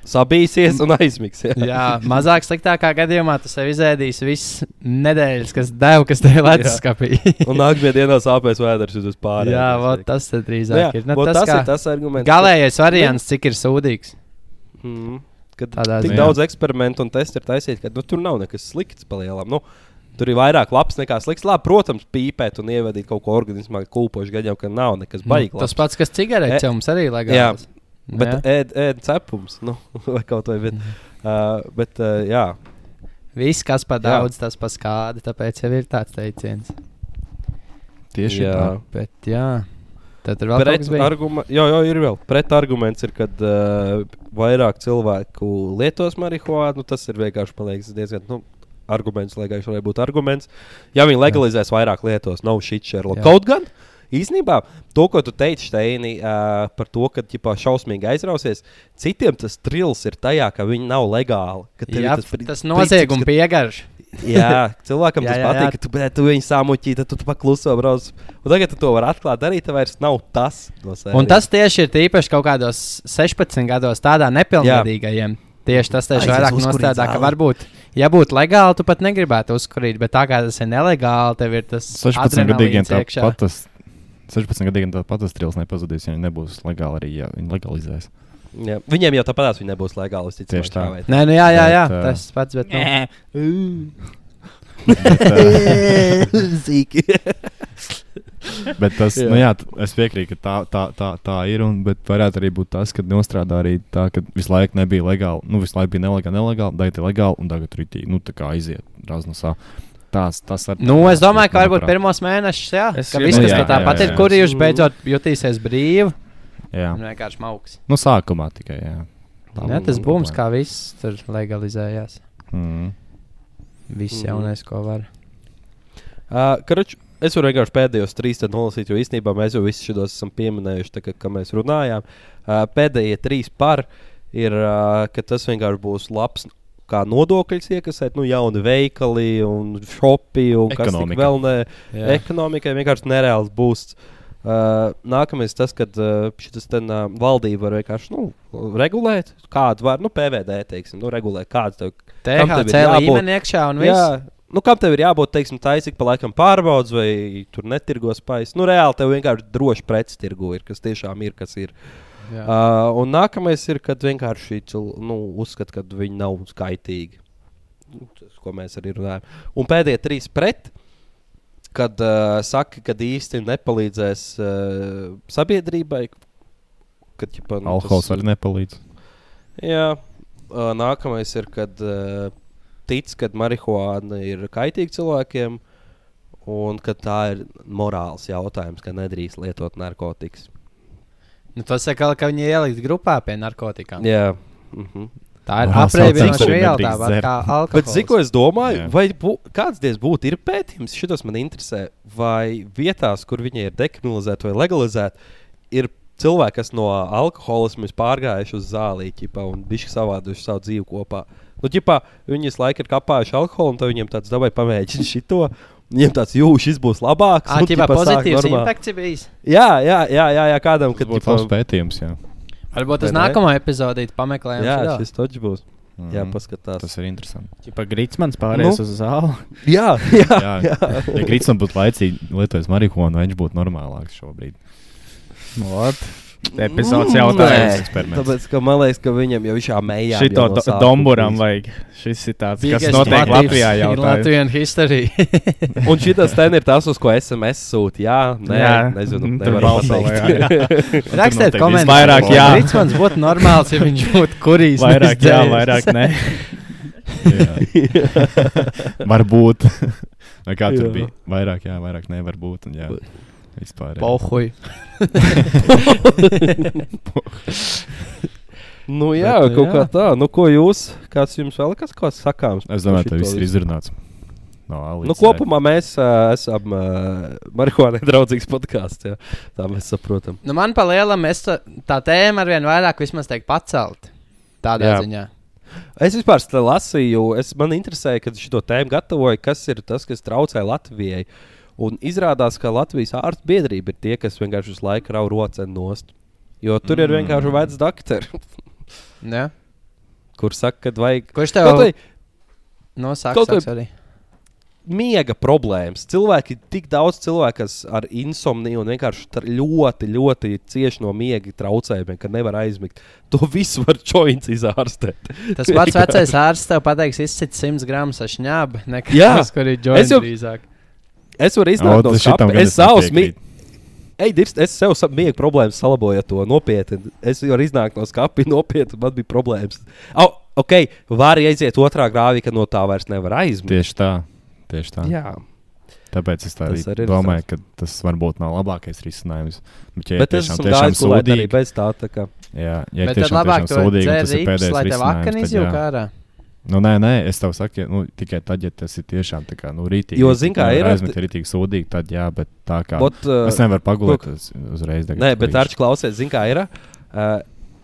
Sabīsies un aizmigs. Jā, Jā, mazāk sliktākā gadījumā tu sev izēdīsi visas nedēļas, kas deva, kas tev ir leduskapī. Un nākamajā dienā sāpēs vēders uz pārējiem. jā, vot, tas Nu, drīzāk jā, ir. Nu, vot tas, tas ir tas arguments. galējais variants, cik ir sūdīgs. Mm, kad Tādā tik ziņā. daudz eksperimentu un testu ir taisīti, ka nu, tur nav nekas slikts palielam. Nu, tur ir vairāk labs nekā slikts. Labi, protams, pīpēt un ievadīt kaut ko organismā, kūpoši gadiem, ka nav nekas baigts. Nu, tas pats, kas cigaretes, E- mums arī legāls. Bet Jā. ēd, ēd cepums, nu, vai kaut vai. Bet, uh, bet uh, jā, Viss, kas par Jā. daudz, tas par skādi. Tāpēc jau ir tāds teiciens. Tieši jā. tā. Bet, jā, tad tur vēl bija. arguma, jā, jā, ir vēl. Pretarguments ir, kad uh, vairāk cilvēku lietos marihuānu. Tas ir vienkārši paliekas diezgan. Nu, Arguments, lai gan viņš varētu būt arguments. Ja viņi legalizēs vairāk lietos, nav šī čērla. Jā. Kaut gan, īstenībā, to, ko tu teici, Steini, uh, par to, ka ģipā, šausmīgi aizrausies, citiem tas trils ir tajā, ka viņi nav legāli. ka tev ir Jā, tas princips, noziegums ka- piegarš. Jā, cilvēkam Jā, tas jā, patīk, jā. ka tu, bet, tu viņu samuķī, tad tu, tu pakluso brauc. Un tagad tu to vari atklāt, darīt, tev vairs nav tas. Un tas tieši ir tīpaši kaut kādos 16 gados, tādā nepilngadīgajiem. Tieši tas tieši vairāk nostādā, ka varbūt, ja būtu legāli, tu pat negribētu uzkurīt, bet tā kā tas ir nelegāli, tev ir tas 16 gadīgiem tāpat tas. 16 gadīgiem tāpat tas trils nepazudīs, ja viņi nebūs legāli arī, ja viņi legalizēs. Jā. Viņiem jau tāpat viņi nebūs legāli. Tieši tā. vai Nē, nu jā, jā, jā Bet, ā, tas pats, bet nu, Bet, uh, Zīki. bet tas, Jā. Nu, jā, es piekrītu, ka tā, tā, tā, tā ir. Un, bet varētu arī būt tas, ka nostrādā arī tā, ka visu laiku nebija legāli. Nu, visu laiku bija nelegāli, nelegāli, ir legāli un tagad rītī. Nu, tā kā aiziet raznosā. Tās, tas ar, nu, es domāju, ka varbūt pirmos mēnešus, jā, Es ka viss, kas Jā, no tā jā, pat jā, ir jā. kurījuši, beidzot jutīsies brīvi Jā, un vienkārši mauks. nu, sākumā tikai. Jā, Tā Jā, būs tas problēma. kā viss tur legalizējās. Mm. Viss Mhm. jaunais, ko var. Uh, karuč, es varu vienkārši pēdējos trīs nolasīt, jo īstenībā mēs jau visus šos esam pieminējuši, tā, kā, kā mēs runājām. Uh, pēdējie trīs par ir, uh, ka tas vienkārši būs labs. Kā nodokļus iekasēt, nu, jauni veikali un shopi un kas tik Ekonomika. vēl ne. Jā. Ekonomikai vienkārši nereāls būs. Uh, nākamais tas, kad uh, šis ten uh, valdība var vienkārši nu, regulēt, kādu var, nu, PVD, teiksim, nu, regulēt, kāds tev tev THC jābūt? līmeni iekšā un viss. Jā, nu, kam tev ir jābūt, teiksim, taisnīgi pa laikam pārbaudas, vai tur netirgo spējas. Nu, reāli tev vienkārši droši preces tirgo ir, kas tiešām ir, kas ir. Jā. Uh, un nākamais ir, kad vienkārši nu, uzskata, ka viņi nav skaitīgi. Nu, Tas, ko mēs arī runājam. Un pēdējie trīs pret, kad uh, saka, ka īsti nepalīdzēs uh, sabiedrībai. Kad, ģipa, nu, Alkohols arī nepalīdz. Jā, uh, nākamais ir, kad uh, tic, ka marihuāna ir kaitīga cilvēkiem, un ka tā ir morāls jautājums, ka nedrīkst lietot narkotikas. Nu, tas saka, ka viņi ielikt grupā pie narkotikām. Jā. Mhm. Tā ir ko viela, tāpat kā Bet, alkohols. zinu, ko es domāju, Jā. vai bū, kāds diez būtu ir pētījums, šis man interesē, vai vietās, kur viņi ir dekriminalizēti vai legalizēti, ir cilvēki, kas no alkoholismu ir pārgājuši uz zālīti un bijuši savāduši savu dzīvi kopā. Nu, ģipā, viņi visu laiku ir kapājuši alkoholu, un tad viņiem tāds dabūja pamēģināt šito. Viņiem tāds jūtas, šis būs labāks. Ķipā, ģipā, sāk pozitīvs impekts bijis. Jā, jā, jā, jā, jā kādam, Tas kad būtu labs pētījums. Jā. Varbūt tas nākamā epizodē pameklējam. Jā, šitā. šis točs būs. Mhm. Jā, paskatās. Tas ir interesanti. Pa Gritsmans pāries Nu. uz zāli. Jā, jā, Jā, jā. ja Grīsam būtu laicīgi lietojis marihuānu, viņš būtu normālāks šobrīd. Vot. Epizodes Mm, jautājums. nē, eksperiments. Tāpēc, ka man liekas, ka viņam jau šā mējā. Šito do, domburam vajag. Šis ir tāds, kas notiek Latvijā jau Latvijā history. Un šis ten ir tas, uz ko SMS sūta. Jā, nē, jā. Nezinu, Tur balsolē, pateikt. Rakstiet komentārus. vairāk jā. Rītsmans būtu normāls, ja viņš būtu kurīs. Vairāk jā, vairāk nē. Jā. Varbūt. Vai kā tur Jā. bija? Vairāk, jā, vairāk nevar būt. Un, jā, vispār. Pohuj. Nu, jā, Bet, kaut jā. kā tā. Nu, ko jūs, kāds jums vēl kas kaut kas sakāms? Es domāju, šito viss ir izrunāts. No, Nu, kopumā mēs uh, esam uh, marihuānai draudzīgs podkāsts. jā. Tā mēs saprotam. Nu, man pa lielam, es tā, tā tēma ar vien vairāk vismaz teikt pacelt. Tādā Jā. ziņā. Es vispār lasīju, es man interesēja, kad šo tēmu gatavoju, kas ir tas, kas traucē Latvijai. Un izrādās, ka Latvijas ārstu biedrība ir tie, kas vienkārši visu laiku rauj roceni nost. Jo tur mm. ir vienkārši vecs doktori, Ja? kur saka, ka vajag Kurš tev nosaka? kaut vai- Arī. miega problēmas. Cilvēki, tik daudz cilvēku, kas ar insomniju un vienkārši ļoti, ļoti cieši no miega traucējumiem, ka nevar aizmigt. To visu var joints izārstēt. Tas pats vecais ārsts tev pateiks, izsit 100 gramus ašņāba. Nekā tas, kur ir Es joints jau- drīzāk. Es varu iznākt no gan Es savus mi- Ej, dirst, es sev sa- miega problēmas salaboju to nopietni. Es varu iznākt no skapa nopietni, man bija problēmas. Au, ok, var aiziet otrā grāvī, ka no tā vairs nevar aizmigt. Tieši tā. Tieši tā. Jā, Tāpēc es tā arī arī domāju, ka tas varbūt nav labākais risinājums. Bet, ja bet ir es tiešām, tiešām gulēt arī sūdīgi, bez tā. tā kā. jā, ja ir Bet tad tiešām, tiešām to sūdīgi, tas ir pēdējais lai tev risinājums. akani tad jā. Nu, nē, nē, es tev saku, nu, tikai tad, ja tas ir tiešām tā kā, nu, rītīgi. Jo, zini, kā ir ar- aizmet rītīgi sūdīgi, tad jā, bet tā kā. Bot, uh, Es nevaru pagulēt uz, uzreiz. tagad Nē, bet. Arčs klausies, zina, kā ir. Uh,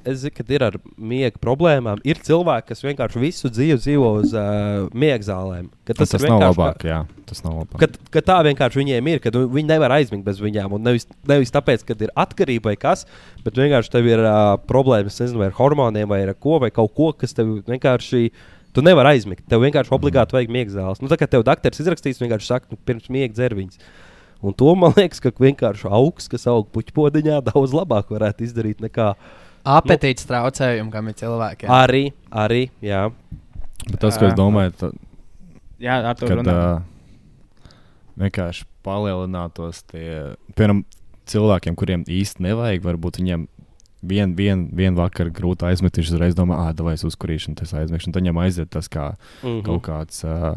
es zinu, ka ir ar miega problēmām. Ir cilvēki, kas vienkārši visu dzīvi dzīvo uz uh, miega zālēm. Ka Tas, tas ir nav labāk, jā. Tas nav labāk. Ka, ka tā vienkārši viņiem ir, ka nu, viņi nevar aizmigt bez viņiem. Nevis, nevis tāpēc, ka ir atkarība vai kas, bet vienkārši tev ir uh, problēmas nezinu, ar hormoniem, vai ar ko, vai kaut ko, kas tev vienkārši. Tu nevari aizmigt. Tev vienkārši obligāti vajag miega zāles. Nu, tā kā tev doktors izrakstīs, vienkārši saka, nu, pirms miega dzerviņas. Un to man liekas, ka vienkārši augsts, kas aug puķpodiņā, daudz labāk varētu izdarīt nekā Apetīts traucējumi, kam ir cilvēki. arī, arī, jā. Bet tas, ko es domāju, ta, Jā, ar to kad runā. uh, vienkārši palielinātos tie, piemēram, cilvēkiem, kuriem īsti nevajag, varbūt viņiem vien, vien, vien vakar grūti aizmet, viņš uzreiz domā, ah, vai es uzkurīšu, un tas un tad viņam aiziet tas kā Mhm. kaut kāds, uh,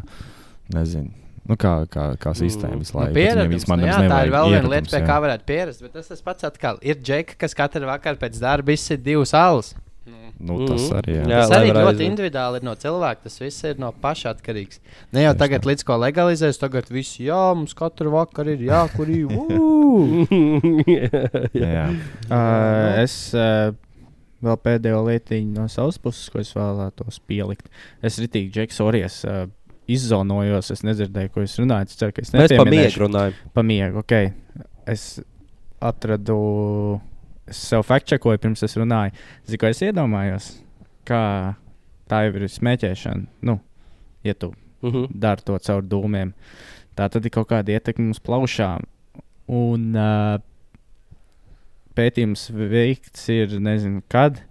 nezinu, nu kā, kā, kā sistēma visu Nu, laiku. viņam pieredums, nu, jā, tā ir vēl viena lieta, pie jā. kā varētu pierast. Bet tas tas pats atkal ir džeki, kas katru vakaru pēc darba izsit divas alus. Nu, tas Mhm. arī, jā. Jā. Tas arī ļoti individuāli ir no cilvēka. Tas viss ir no paša atkarīgs. Ne jau Tieši tagad, līdz ko legalizēs, tagad viss, jā, mums katru vakaru ir jākurī. ū! jā. Uh, es uh, vēl pēdējo lietiņu no savas puses, ko es vēlētos pielikt. Es ritīgi Džeks Orijas uh, izzonojos, es nedzirdēju, ko jūs runājat. Es ceru, ka es Mēs par miegu runājam. Pa miegu, ok. Es atradu, es sev fakčakoju, pirms es runāju. Zinu, ko es iedomājos, kā tā jau ir smēķēšana. Nu, ja tu Mhm. dari to caur dūmiem, tā tad ir kaut kāda ietekme uz plaušām. Un uh, pētījums veikts ir nezinu kad,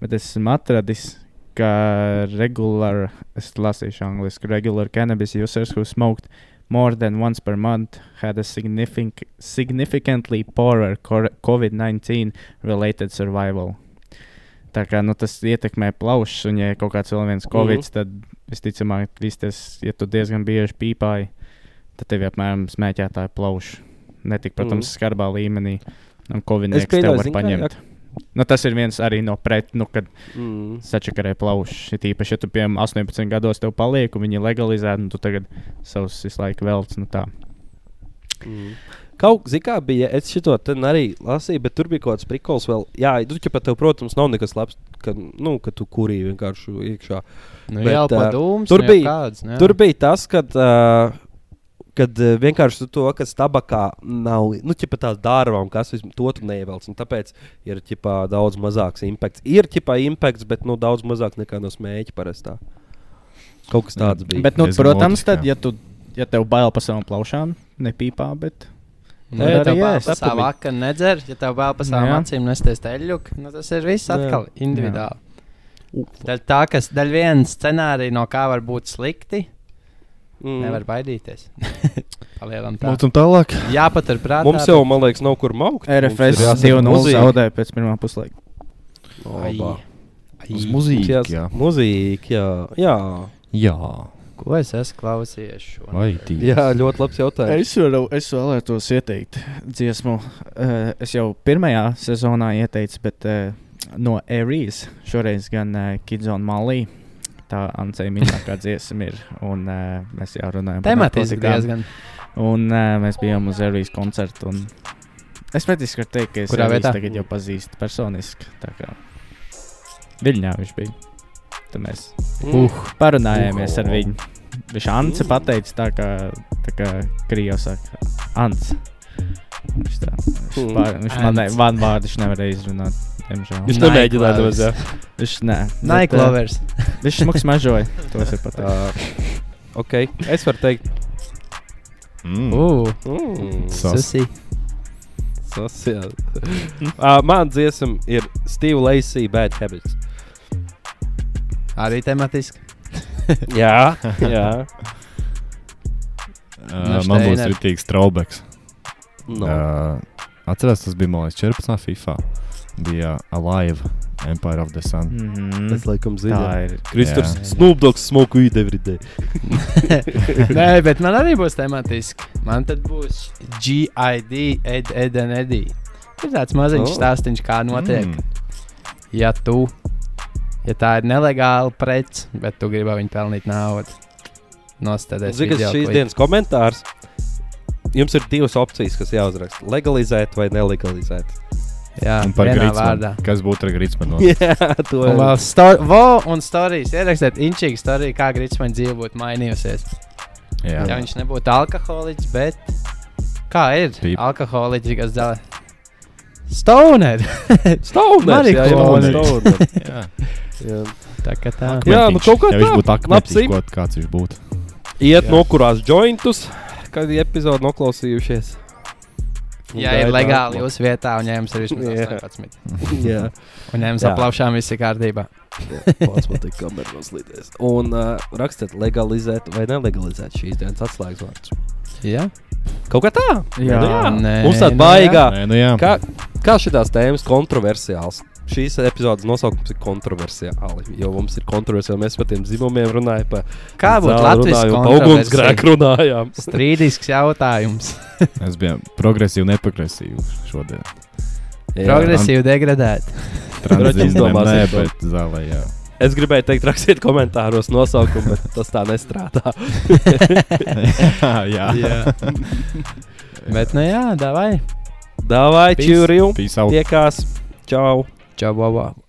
bet es esmu atradis, regular, es lasīšu angliski, regular cannabis users who smoked more than once per month had a signific significantly poorer cor- COVID-19 related survival. Tā kā nu, tas ietekmē plaušas, un, ja kaut kāds vēl viens covid, mm -hmm. tad visticamāk, vistas, ja tu diezgan bieži pīpāji, tad tev apmēram smēķētāja plauša. Ne tik, protams, mm. skarbā līmenī. Un covid Es tev pieļauju, var zini, kā, paņemt. Nu, tas ir viens arī no pret, nu, kad Mm. sačakarē plaušas. Ir īpaši, ja tu piemēram 18 gados tev paliek, un viņi ir legalizēti, un tu tagad savus visu laiku velc. Nu, tā. Mm. Kaut kā bija, es šo arī lasīju, bet tur bija kaut kāds prikols vēl. Jā, tu pat tev, protams, nav nekas labs, ka, nu, ka tu kurī vienkārši iekšā. Nu, Bet, jā, pa ā, dūmus. tur nu, bija- Kāds, nu, jā. Tur bija tas, kad, uh, Kad uh, vienkārši tu to, kas tabakā nav, nu, ķipa tās dārvā un kas vismaz to neievelc. Tāpēc ir ķipa, daudz mazāks impakts. Ir ķipa impakts, bet nu, daudz mazāk nekā no smēķa parastā. Kaut kas tāds bija. Bet, nu, diezgan protams, loģiski, tad, jā. ja, tu, ja tev bail par savām plaušām, nepīpā, bet. Nu, Var ja arī tev vēl ēst. pa savu vaku nedzer, ja tev vēl pa savām Jā. acīm nesties teļuk, nu tas ir viss Jā. atkal individuāli. Daļa tā, kas daļa viena scenārija, no kā var būt slikti, mm. nevar baidīties. Palielam tā. Mūcam tālāk. Jāpaturprātā. Mums jau, man liekas, nav kur maukt. RFS 2-0 zaudēja pēc pirmā puslaika. Uz mūziku. Jā. Mūzika, jā. jā. jā. Ko es esmu klausījies? Jā, ļoti labs jautājums. Es, varu, es vēlētos ieteikt dziesmu. Uh, es jau pirmajā sezonā ieteicu, bet uh, no Aries šoreiz gan Kids on Mali. Tā Ancei mīļākā dziesma ir. Un uh, mēs jau runājam Tematiski narkotikām. diezgan. Un uh, mēs bijām uz Aries koncertu. un Es patiesībā varu teikt, ka es Kurā vietā? tagad jau pazīstu personiski. Viļņā viņš bija. Tad mēs Uh, parunājāmies ar viņu. Viņš Ants pateica, tā kā, tā kā Krievs saka, Ants. Viņš, tā, viņš, Mm. pār, viņš man, man vārdu viņš nevarēja izrunāt. Diemžēl. Viņš nemēģināja nemaz. jā. Viņš, nē, bet, uh, Naiklovers. viņš smags mažoja. To es pateikt. Uh, ok, es varu teikt, Mm. Uh, mm, Sas. susi. sociāli. uh, man dziesma ir Steve Lacey Bad Habits. Arī tematiski. jā, jā. Uh, man būs rītīgs traubeks. No. Uh, atcerās, tas bija liekas 14. FIFA. Bija Alive, Empire of the Sun. Mm -hmm. laikam Tā zinu. ir. Kristers Jā. Snoop Dogs smoke weed every day. Nē, bet man arī būs tematiski. Man tad būs GID, Ed, Ed, and Eddie. Ir tāds maziņš Oh. stāstījums, kā notiek. Mm. Ja tu, ja tā ir nelegāla prece, bet tu gribi viņu pelnīt naudu, nostādties Zini, kas šīs dienas komentārs? Jums ir divas opcijas, kas jāuzraksta. Legalizēt vai nelegalizēt. Jā, par vārdā. Kas būtu ar Gritsmanu? Jā, to vēl sto vo un stāstījis. Ierakstiet inčīgi stāstījis, kā Gritsmaņa dzīve būtu mainījusies. Jā. Ja viņš nebūtu alkoholiķis, bet kā ir? Pīp. Alkoholiķis, kas dara. Stoner! Stāvnēs, jā, jā, stāvnēs. Jā. Jā. tā kā tā. Jā, nu kaut kā ja viņš būtu im- ko kāds viņš būtu. Iet Jā. nokurās jointus, kad epizodi noklausījušies. Ja ir legāli jūsu vietā, un vismaz Jā. 18, Jā, un Jā. aplaušām viss ir kārtībā. pats man te kamera noslīdēs. Un uh, rakstiet legalizēt vai nelegalizēt šīs dienas atslēgas vārdus. Jā, Kaut kā tā. Jā. nu jā. Nē, Mums tāda nu baigā. Nē, nu jā. Kā, kā šīs tēmas kontroversiāls? Šīs epizodes nosaukums ir kontroversiāli. Jo mums ir kontroversiāli. Mēs par tiem dzimumiem runājam. Pa Kā būtu Latvijas ugunsgrēku runājām. Strīdīgs jautājums. Mēs bijām progresīvi, neprogresīvi šodien. Jā. Progresīvi degradēt. Tranzīcijā izdomāsim nē, to. bet zālē, jā. Es gribēju teikt, rakstiet komentāros nosaukumu, bet tas tā nestrādā. jā, jā. Bet, nu jā, davai. Davai, Peace. čūri! Peace out. Tiekās! Čau! Čau, baba.